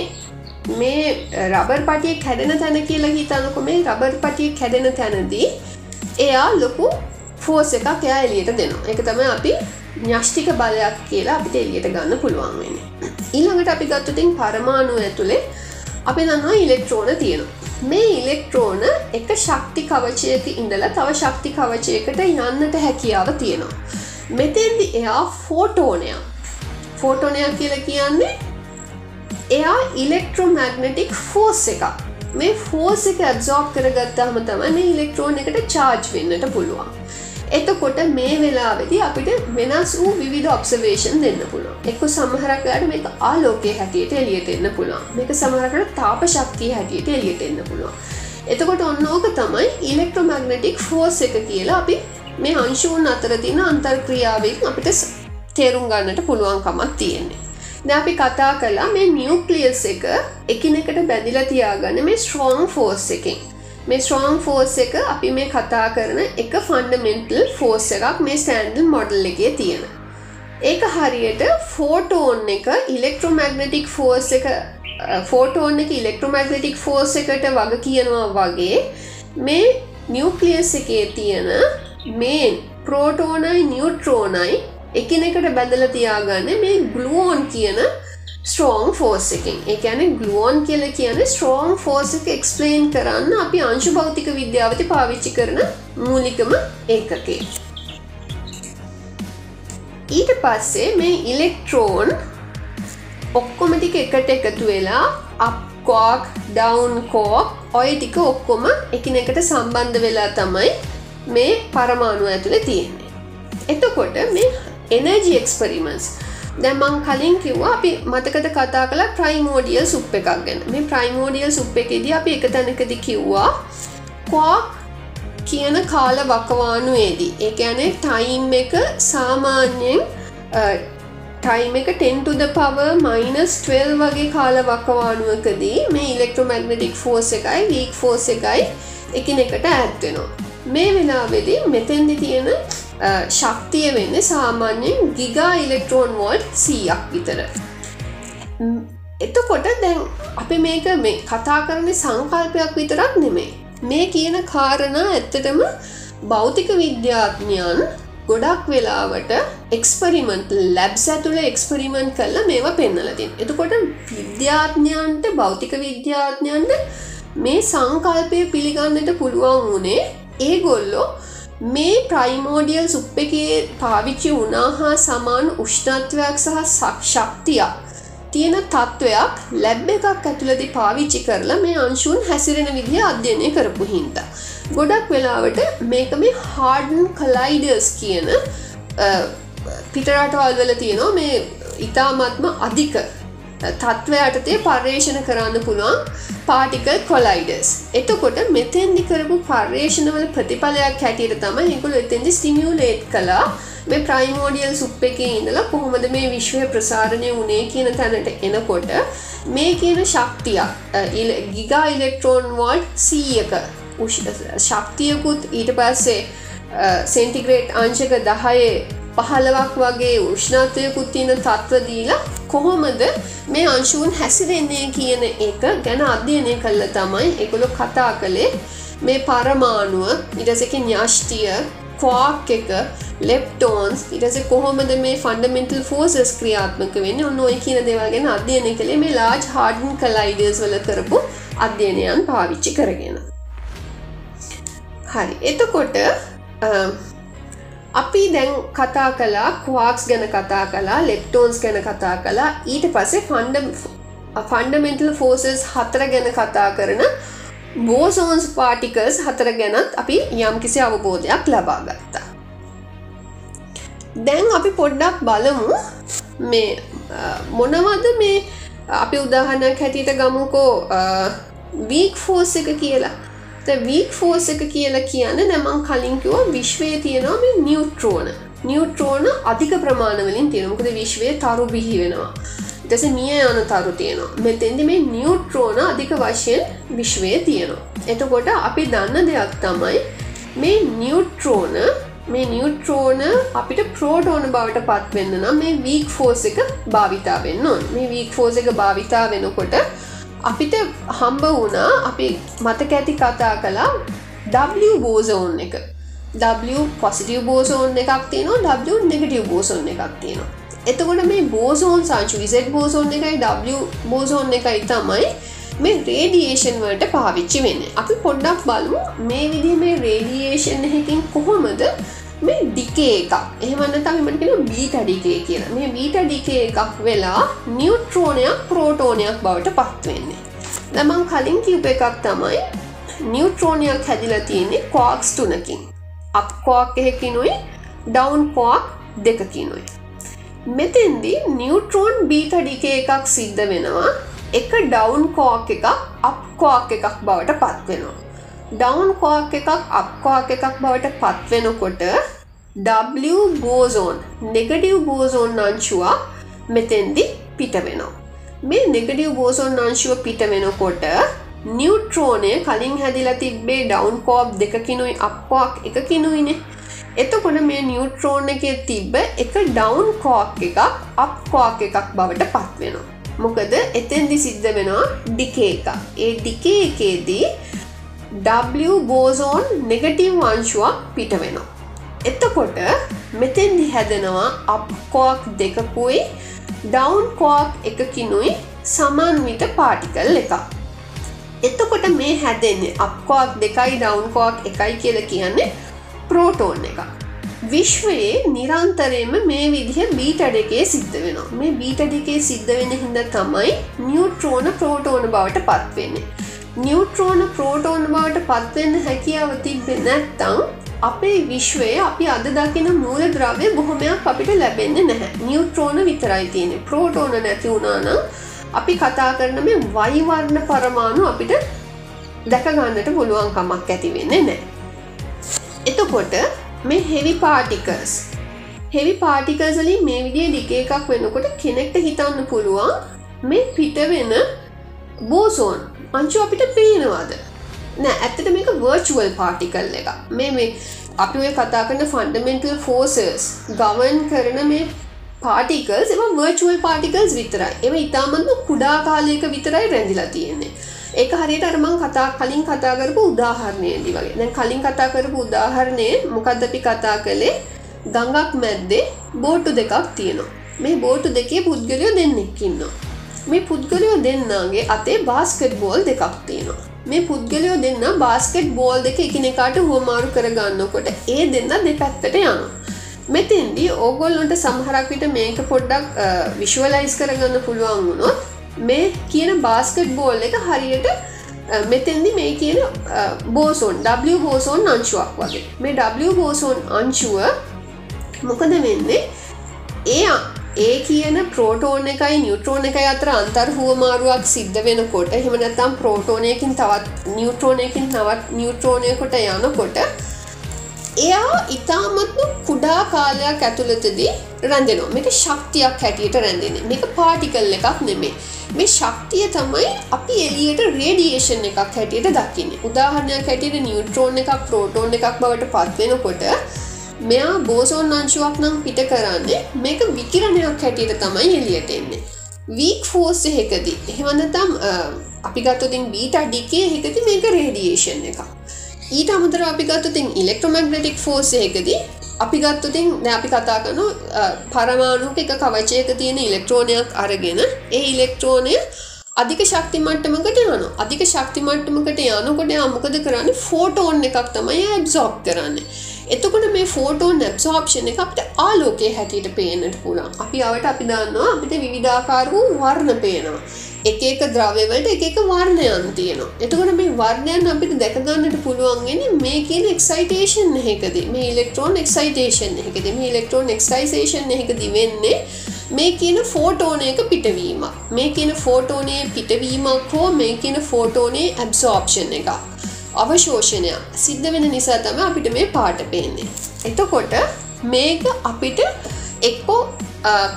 මේ රබර් පටිය කැඩෙන තැන කියලා හිතනකො මේ රබර් පටිය කැඩෙන තැනදී එයා ලොකු ෆෝස් එකක් එයා එලියට දෙනවා. එක තම අපි ඥෂ්ටික බලයක් කියලා අපිට එලියට ගන්න පුළුවන් වෙන ඊළඟට අපි ගත්තුතින් පරමාණු ඇතුළේ අපි දන්නවා ඉලෙක්ට්‍රෝන තියෙනවා. මේ ඉලෙක්ට්‍රෝන එක ශක්ති කවචයක ඉඳලා තව ශක්ති කවචයකට යන්නට හැකියාව තියෙනවා. මෙතෙන්දි එයා ෆෝටෝනයක්. ෆෝටෝනයක් කියලා කියන්නේ එයා ඉලෙක්ට්‍රෝමැග්නටික් ෆෝස් එක මේ ෆෝස් එක ඇබ්සෝප් කරගත්තාම තමයි මේ ඉලෙක්ට්‍රෝන එකට චාර්ජ් වෙන්නට පුළුවන්. එතකොට මේ වෙලාවෙදි අපිට වෙනස් වූ විවිධ ඔබ්සවේෂන් දෙන්න පුළුවන්. එක්ක සමහරකට මේක ආලෝකය හැටියට එලියට එන්න පුළුවන්. මේක සමහරකට තාප ශක්තිය හැටියට එලියට එන්න පුළුවන්. එතකොට ඔන්න ඕක තමයි ඉලෙක්ට්‍රෝමැග්නටික් ෆෝස් එක කියලා අපි මේ අංශූන් අතර තින අන්තර්ක්‍රියාවෙන් අපිට තේරුම් ගන්නට පුළුවන්කමක් තියෙන්නේ. ද අපි කතා කලා මේ නිියවක්ලියස් එක එකිනෙකට බැදිල තියාගන්න මේ ස්ට්‍රෝන් ෆෝස් එකින්. මේ ස්ට්‍රෝන් ෆෝස් එක අපි මේ කතා කරන එක ෆන්ඩමෙන්ටල් ෆෝස් එකක් මේ ස්ටෑන්ඩල් මොඩල් එකේ තියෙන. ඒක හරියට ෆෝටෝන් එක ඉලෙක්ට්‍රෝමැග්නටික් ෆෝස් එක ෆෝටෝන් එක ඉලෙක්ට්‍රෝමැග්නටික් ෆෝස් එකට වග කියනවා වගේ මේ නිියවක්ලියස් එකේ තියෙන මේ ප්‍රෝටෝනයි නිියුට්‍රෝනයි එකිනෙකට බැඳල තියාගන්න මේ ගලුවෝන් කියන ස්ට්‍රෝන් ෆෝස් එකින්. එකන ගලුවෝන් කියල කියන ස්ට්‍රෝන් ෆෝස් එක එක්ස්පලේන් කරන්න අපි අංශු භෞතික විද්‍යාවති පාවිච්චි කරන මූලිකම ඒකකේ. ඊට පස්සේ මේ ඉලෙක්ට්‍රෝන් ඔක්කොමටික එකට එකතු වෙලා අප්කෝක් ඩවන් කෝක් ඔය ටික ඔක්කොම එකිනෙකට සම්බන්ධ වෙලා තමයි මේ පරමාණු ඇතුළ තියෙන්නේ. එතකොට මේ එනජි එක්ස්පරිමන්ස් දැමං කලින් කිව්වා අපි මතකද කතා කළ ප්‍රයිමෝඩියල් සුප් එකක් ගැන. මේ ප්‍රයිමෝඩියල් සුප් එකෙදී අපි එක තැනකද කිව්වා කවාක් කියන කාල වකවානුවේදී ඒඇනේ ටයිම් එක සාමාන්‍යයෙන් ටයිම් එක 10ද පව මයිනස් 12 වගේ කාල වකවානුවකදී මේ ඉලෙක්ට්‍රෝමැග්නටික් ෆෝස් එකයි වීක් ෆෝස් එකයි එකිනෙකට ඇත්වෙනවා මේ වෙලාවෙදී මෙතැන්දි තියෙන ශක්තිය වෙන්න සාමාන්‍යයෙන් ගිගා ඉලෙක්ට්‍රෝන් වෝල්ට් සීයක් විතර. එතකොට දැන් අපි මේක මේ කතා කරන සංකල්පයක් විතරක් නෙමේ මේ කියන කාරණා ඇත්තටම භෞතික විද්‍යාඥයන් ගොඩක් වෙලාවට එක්ස්පරිමෙන්ට් ලැබ්ස් ඇතුළ එක්ස්පරිමෙන්ට් කරලා මේවා පෙන්නලතින් එතකොට විද්‍යාඥයන්ට භෞතික විද්‍යාඥයන්ට මේ සංකල්පය පිළිගන්නට පුළුවන් වුණේ ඒ ගොල්ලෝ මේ ප්‍රයිමෝඩියල් සුප් එකේ පාවිච්චි වුණා හා සමාන උෂ්ණත්වයක් සහ ශක්තියක් තියෙන තත්ත්වයක් ලැබ් එකක් ඇතුළදි පාවිච්චි කරලා මේ අංශුන් හැසිරෙන විදිහ අධ්‍යයනය කරපු හින්ද. ගොඩක් වෙලාවට මේක මේ හාඩන් කලයිඩර්ස් කියන පිටරටවල් වල තියෙනවා මේ ඉතාමත්ම අධික තත්ත්වයටතේ පර්යේෂණ කරන්න පුළුවන් පාටිකල් කොලයිඩස් එතකොට මෙතෙන්දි කරපු පර්යේෂණවල ප්‍රතිඵලයක් හැටියට තම නිකුල එතෙන්දි ස්ටිමියලේට් කලා මේ ප්‍රයිමෝඩියල් සුප් එක ඉඳලා කොහොමද මේ විශ්වය ප්‍රසාරණය වනේ කියන තැනට එනකොට මේ කියන ශක්තියක් ගිගා ඉලෙක්ට්‍රෝන් වෝල්ට් සීයක ශක්තියකුත් ඊට පස්සේ සෙන්ටිග්‍රේට් අංශක දහයේ පහලවක් වගේ උෂ්ණත්වයකුත් තියෙන තත්ව දීලා කොහොමද මේ අංශූන් හැසිරෙන්නේ කියන එක ගැන අධ්‍යයනය කල්ල තමයි එකොළො කතා කළේ. මේ පරමාණුව ඉඩසක ඥාෂ්ටිය කවාක් එක ලෙප්ටෝන්ස් ඉටස කොහොමද මේ ෆන්ඩමෙන්ටල් ෆෝසස් ක්‍රියාත්මක වෙන්න? ඔන්න ඔය කියන දෙවල්ගෙන අධ්‍යයනය කළේ මේ ලාජ් හාඩන් කලයිඩර්ස් වල කරපු අධ්‍යයනයන් පාවිච්චි කරගෙන. හරි. එතකොට අපි දැන් කතා කලා කවාක්ස් ගැන කතා කලා ලෙප්ටෝන්ස් ගැන කතා කලා ඊට පස්සේ ෆන්ඩ ෆන්ඩමෙන්ටල් ෆෝසස් හතර ගැන කතා කරන බෝසෝන්ස් පාටිකල්ස් හතර ගැනත් අපි යම් කිසි අවබෝධයක් ලබා ගත්තා. දැන් අපි පොඩ්ඩක් බලමු මේ මොනවද මේ අපි උදාහනයක් හැටියට ගමුකෝ වීක් ෆෝස් එක කියලා. වීක් ෆෝස් එක කියලා කියන්න නැමං කලින්කිව විශ්වය තියෙනවා මේ නිියුට්‍රෝන නිියුට්‍රෝන අධික ප්‍රමාණවලින් තියෙනමුකද විශ්වය තරු බිහි වෙනවා. ටස මිය යන තරු තියෙනවා. මෙතෙන්දි මේ නිියුට්‍රෝන අධික වශයෙන් විශ්වය තියෙනවා. එතකොට අපි දන්න දෙයක් තමයි මේ නිියුට්‍රෝන මේ නිියුට්‍රෝන අපිට ප්‍රෝටෝන බවට පත්වෙන්න නම් මේ වීක් ෆෝස් එක භාවිතා වෙන්න ඕන්. මේ වීක් ෆෝස් එක භාවිතා වෙනකොට අපිට හම්බ වුණා අපි මතක ඇති කතා කලා W බෝසෝන් එක. W පොසිටිය බෝසෝන් එකක් තියෙනවා W නෙගටිව් බෝසෝන් එකක් තියෙනවා. එතකොට මේ බෝසෝන් සංචු විසෙට් බෝසෝන් එකයි W බෝසෝන් එකයි තමයි මේ රේඩියේෂන් වලට පාවිච්චි වෙන්න. අපි පොඩ්ඩක් බලමු මේ විදි මේ රේඩියේෂන් එකකින් කොහොමද මේ ඩිකේ එකක්. එහමන්න තමට කෙන බීට ඩිකේ කියලා. මේ බීට ඩිකේ එකක් වෙලා නිියුට්‍රෝනයක් ප්‍රෝටෝනයක් බවට පත්වෙන්නේ දමං කලින් කිව්ප එකක් තමයි නිියුට්‍රෝනයක් හැදිලා තියෙන්නේ කෝක්ස් තුනකින්. අප්කෝක් එහෙකිනුයි ඩවන්් කෝක් දෙකකිනුයි. මෙතෙන්දි නිියුට්‍රෝන් බීට ඩිකේ එකක් සිද්ධ වෙනවා. එක ඩවන්් කෝක් එකක් අප්කෝක් එකක් බවට පත්වෙනවා. ඩවන්් කෝක් එකක් අප්කෝක් එකක් බවට පත්වෙනකොට W බෝසෝන් නෙගඩිව් බෝසෝන් අංශුවා මෙතෙන්දි පිට වෙනවා. මේ නෙගඩිව් බෝසෝන් අංශුව පිට වෙනකොට නිියුට්‍රෝනය කලින් හැදිලා තිබ්බේ ඩවන්් කෝප් දෙකකිනුයි අප්කෝක් එකකිනුයිනේ එතකොට මේ නිියුට්‍රෝන් එක තිබ්බ එක ඩවන්් කෝක් එකක් අප්කෝක් එකක් බවට පත්වෙනවා. මොකද එතෙන්දි සිද්ධ වෙනවා ඩිකේ එක ඒ ඩිකේ එකේදී W බෝසෝන් නෙගටීව් වංශුවක් පිට වෙනවා. එතකොට මෙතෙන්දි හැදෙනවා අප්කෝක් දෙකකුයි ඩවන්් කෝක් එකකිනුයි සමන්විත පාටිකල් එක. එතකොට මේ හැදෙන්නේ අප්කෝක් දෙකයි ඩවන්් කෝක් එකයි කියල කියන්නේ ප්‍රෝටෝන් එක. විශ්වයේ නිරන්තරයම මේ විදිහ බීටඩ එකේ සිද්ධ වෙනවා මේ බීටඩ එකේ සිද්ධ වෙන හිද තමයි නිියුට්‍රෝන ප්‍රෝටෝන බවට පත්වෙන්නේ නිියුට්‍රෝන ප්‍රෝටෝන බවට පත්වෙන්න හැකියාව තිබෙ නැත්තං අපේ විශ්වය අපි අද දකින මූල ද්‍රවය බොහොමයක් අපිට ලැබෙන්නේ නැහැ. නිියුට්‍රෝන විතරයි තියෙන ප්‍රෝටෝන නැති වුණාන අපි කතා කරන මේ වයිවර්ණ පරමාණු අපිට දැකගන්නට පුළුවන්කමක් ඇති වෙන්නේ නෑ එතකොට මේ හෙවි පාටිකස් හෙවි පාටිකස් වලින් මේ විදිිය දික එකක් වෙනකොට කෙනෙක්ට හිතන්න පුළුවන් මේ පිටවෙන බෝසෝන් අංචු අපිට පේනවාද? නෑ ඇත්තට මේක වර්චුවල් පාටිකල් එක මේ මේ අපි ඔය කතා කරන ෆන්ඩමෙන්ටල් ෆෝසස් ගවන් කරන මේ පාටිකල්ස් එම වර්චුවල් පාටිකල්ස් විතරයි. එම ඉතාමත්ම කුඩා කාලයක විතරයි රැඳිලා තියෙන්නේ. ඒක හරියට අරමං කතා කලින් කතා කරපු උදාහරණයේදී වගේ. දැන් කලින් කතා කරපු උදාහරණය මොකක්ද අපි කතා කළේ? ගඟක් මැද්දේ බෝට්ටු දෙකක් තියෙනවා. මේ බෝට්ටු දෙකේ පුද්ගලයෝ දෙන්නෙක් ඉන්නවා. මේ පුද්ගලයෝ දෙන්නගේ අතේ බාස්කට් බෝල් දෙකක් තියෙනවා. මේ පුද්ගලයෝ දෙන්න බාස්කට් බෝල් දෙක එකනෙකාට හුවමාරු කරගන්නකොට ඒ දෙන්න දෙපැත්තට යනවා. මෙතෙන්දී ඕගොල්ලොන්ට සමහරක් විට මේක පොඩ්ඩක් විශ්වලයිස් කරගන්න පුළුවන් වුණොත් මේ කියන බාස්කට් බෝල් එක හරියට මෙතෙන්දි මේ කියන බෝසෝන් W බෝසෝන් අංශුවක් වගේ. මේ W බෝසෝන් අංශුව මොකද වෙන්නේ? ඒ ඒ කියන ප්‍රෝටෝන එකයි නිියුට්‍රෝන එකයි අතර අන්තර් හුවමාරුවක් සිද්ධ වෙනකොට හෙමනැතම් ප්‍රෝටෝනයකින් තවත් නිියුට්‍රෝනයකින් තවත් නිියුට්‍රෝනයකොට යනකොට එයා ඉතාමත්ම කුඩා කාලයක් ඇතුළතදී රැඳෙනවා. මේක ශක්තියක් හැටියට රැඳෙන මේක පාටිකල් එකක් නෙමේ මේ ශක්තිය තමයි අපි එලියට රේඩියේෂන් එකක් හැටියට දකින්න. උදාහරණයක් හැටියට නිියුට්‍රෝන් එකක් ප්‍රෝටෝන් එකක් බවට පත්වෙනකොට මෙයා බෝසෝන් අංශුවක් නම් පිට කරන්නේ මේක විකිරණයක් හැටියට තමයි එලියට එන්නේ. වීක් ෆෝස් එහෙකදී එහෙවන්නතම් අපි ගත්තතින් බීට ඩිකේ හෙකති මේක රේඩියේෂන් එක ඊට අමතර අපි ගත්තතින් ඉලෙක්ට්‍රොමැග්නටික් ෆෝස් එකදී අපි ගත්තුතින් දැ අපි කතා කනු පරමාණුක එක කවචයක තියෙන ඉලෙක්ට්‍රෝනයක් අරගෙන ඒ ඉලෙක්ට්‍රෝනය අධික ශක්ති මට්ටමකට යන අධික ශක්ති මට්ටමකට යනකොට අමකද කරන්න? ෆෝටෝන් එකක් තමයි ඇබ්සෝප් කරන්න. එතකොට මේ ෆෝටෝන් නැබ්සෝප්ෂණ එක අපට ආලෝකය හැටියට පේනට පුළන් අපි අවට අපි දන්නවා අපිට විවිධාකාර වූ වර්ණ පේනවා එක එක ද්‍රව්‍යවලට එක එක වර්ණයන් තියෙනවා. එතකොට මේ වර්ණයන් අපිට දැක ගන්නට පුළුවන් වෙන්නේ මේ කියන එක්සයිටේෂන් එකකදී. මේ ඉලෙක්ට්‍රෝන එක්සයිටේෂන් එකකදී. මේ ඉලෙක්ට්‍රෝන එක්සයිටේෂන් එකකදී වෙන්නේ මේ කියන ෆෝටෝනයක පිටවීමක්. මේ කියන ෆෝටෝනයේ පිටවීමක් හෝ මේ කියන ෆෝටෝනයේ ඇබ්සෝප්ෂන් එකක්. අවශෝෂණයක් සිද්ධ වෙන නිසා තමයි අපිට මේ පාට පේන්නේ. එතකොට මේක අපිට එක්කෝ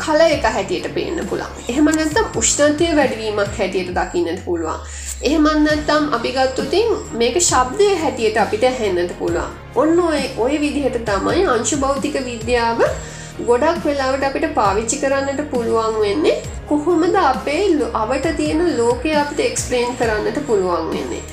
කල එක හැටියට පේන්න පුළන් එහෙමනත්තම් උෂ්ණන්තය වැඩවීමක් හැටියට දකින්නට පුළුවන්. එහෙමන්නත්තම් අපි ගත්තුතින් මේක ශබ්දය හැටියට අපිට හැන්නට පුළුවන්. ඔන්න ඔය ඔය විදිහට තමයි අංශු භෞතික විද්‍යාව ගොඩක් වෙලාවට අපිට පාවිච්චි කරන්නට පුළුවන් වෙන්නේ. කොහොමද අපේ අවට තියෙන ලෝකය අපිට එක්ස්පලේන් කරන්නට පුළුවන් වෙන්නේ?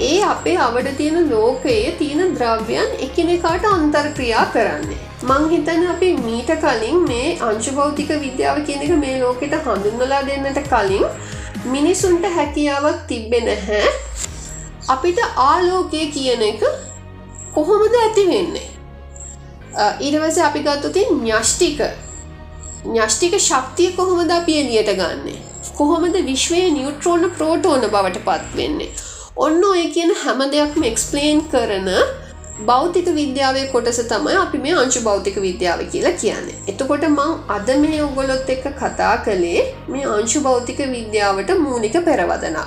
ඒ අපේ අවට තියෙන ලෝකයේ තියෙන ද්‍රව්‍යයන් එකිනෙකාට අන්තර්ක්‍රියා කරන්නේ. මං හිතන අපි මීට කලින් මේ අංශුභෞතික විද්‍යාව කියන එක මේ ලෝකෙට හඳුන්වලා දෙන්නට කලින් මිනිසුන්ට හැකියාවක් තිබ්බෙ නැහැ. අපිට ආලෝකය කියන එක කොහොමද ඇති වෙන්නේ? ඊරවස අපි ගත්තුතින් න්‍යෂ්ටික. න්‍යෂ්ටික ශක්තිය කොහොමද අපි එලියට ගන්නේ? කොහොමද විශ්වය නිියුට්‍රෝන ප්‍රෝටෝන බවට පත් වෙන්නේ? ඔන්න ඔය කියන හැම දෙයක්ම එක්ස්පලේන් කරන භෞතික විද්‍යාවේ කොටස තමයි අපි මේ අංශු භෞතික විද්‍යාව කියලා කියන්නේ. එතකොට මං අද මේ ඔගොලොත් එක්ක කතා කළේ මේ අංශු භෞතික විද්‍යාවට මූලික පෙරවදනක්.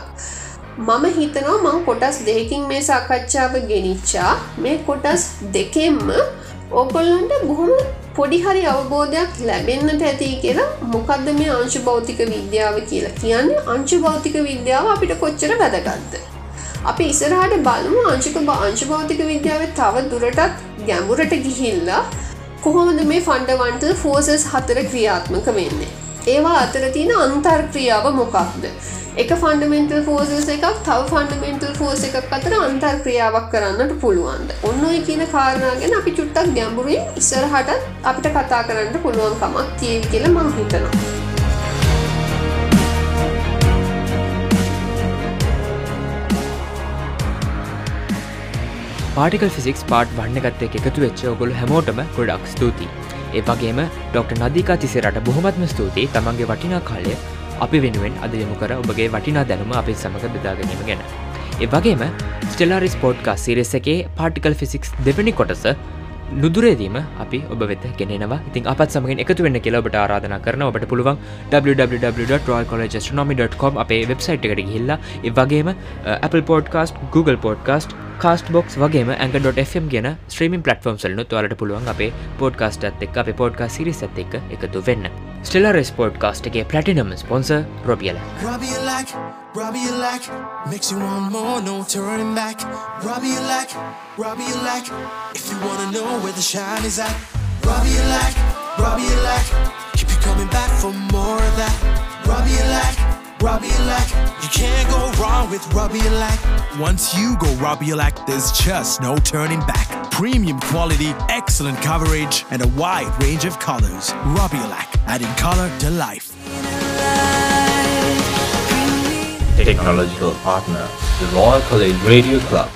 මම හිතනවා මං කොටස් දෙකින් මේ සාකච්ඡාව ගෙනිච්චා මේ කොටස් දෙකෙන්ම ඕකොල්ලන්ට බොහොම පොඩිහරි අවබෝධයක් ලැබෙන්න්නට ඇති කියලා මොකක්ද මේ අංශු භෞතික විද්‍යාව කියලා කියන්නේ අංශු භෞතික විද්‍යාව අපිට කොච්චර වැදගත්ද. අපි ඉසරහට බලමු අංශික අංශ භෞතික විද්‍යාව තව දුරටත් ගැඹුරට ගිහිල්ලා කොහොමද මේ ෆන්ඩවන්ටල් ෆෝසස් හතර ක්‍රියාත්මක වෙන්නේ. ඒවා අතර තියෙන අන්තර් ක්‍රියාව මොකක්ද. එක ෆන්ඩමෙන්ටල් ෆෝසස් එකක් තව ෆන්ඩමෙන්ටල් ෆෝස එකක් අතර අන්තර් ක්‍රියාවක් කරන්නට පුළුවන්ද. ඔන්න ඔය කියන කාරණාගෙන අපි චුට්ටක් ගැඹුරින් ඉස්සරහටත් අපිට කතා කරන්න පුළුවන්කමක් තියවි කියල මං හිතනවා. පාටිකල් ෆිසික්ස් පාට් වන්නගත්තය එකතු වෙච්ච ඔගොලු හැමෝටම ගොඩක් ස්තුතියි. ඒ වගේම ඩොක්ට නදිකා තිසිරට බොහොමත්ම ස්තුතියි තමන්ගේ වටිනා කාලය අපි වෙනුවෙන් අද යොමු කර ඔබගේ වටිනා දැනුම අපේ සමඟ බෙදාගැනීම ගැන. ඒ වගේම ස්ටෙලාරිස් පෝට්කා සිරෙස එකේ පාටිකල් ෆිසික්ස් දෙවැනි කොටස නුදුරේදීම අපි ඔබ වෙත ගෙනවා ඉතින් අපත් සමගින් එකතු වෙන්න කියලබට ආරාධන කරන ඔබට පුළුවන් www.royalcollegeastronomy.com අපේ වෙබ්සයිට් එකට ගිහිල්ලා ඒ වගේම uh, Apple podcast Google podcast Castbox වගේ ඇඟ.ම් කියන ස්ත්‍රීමින් පලටෆෝම් සලනු තුවලට පුළුවන් අපේ පෝඩ්කාස්ට එක් අප පෝඩ්කා සිරිස එක් එකතු වෙන්න ස්ටෙලර් ස්පෝට් කාස්ටගේ පලටිනම් ස්පොන්ස රොබියල Robbie you like, makes you want more, no turning back. Robbie you like, Robbie you like, if you wanna know where the shine is at. Robbie you like, Robbie you like, keep you coming back for more of that. Robbie you like. Robiolac. You can't go wrong with Robiolac. Once you go Robiolac, there's just no turning back. Premium quality, excellent coverage, and a wide range of colors. Robiolac, adding color to life. Technological partner, the Royal College Radio Club.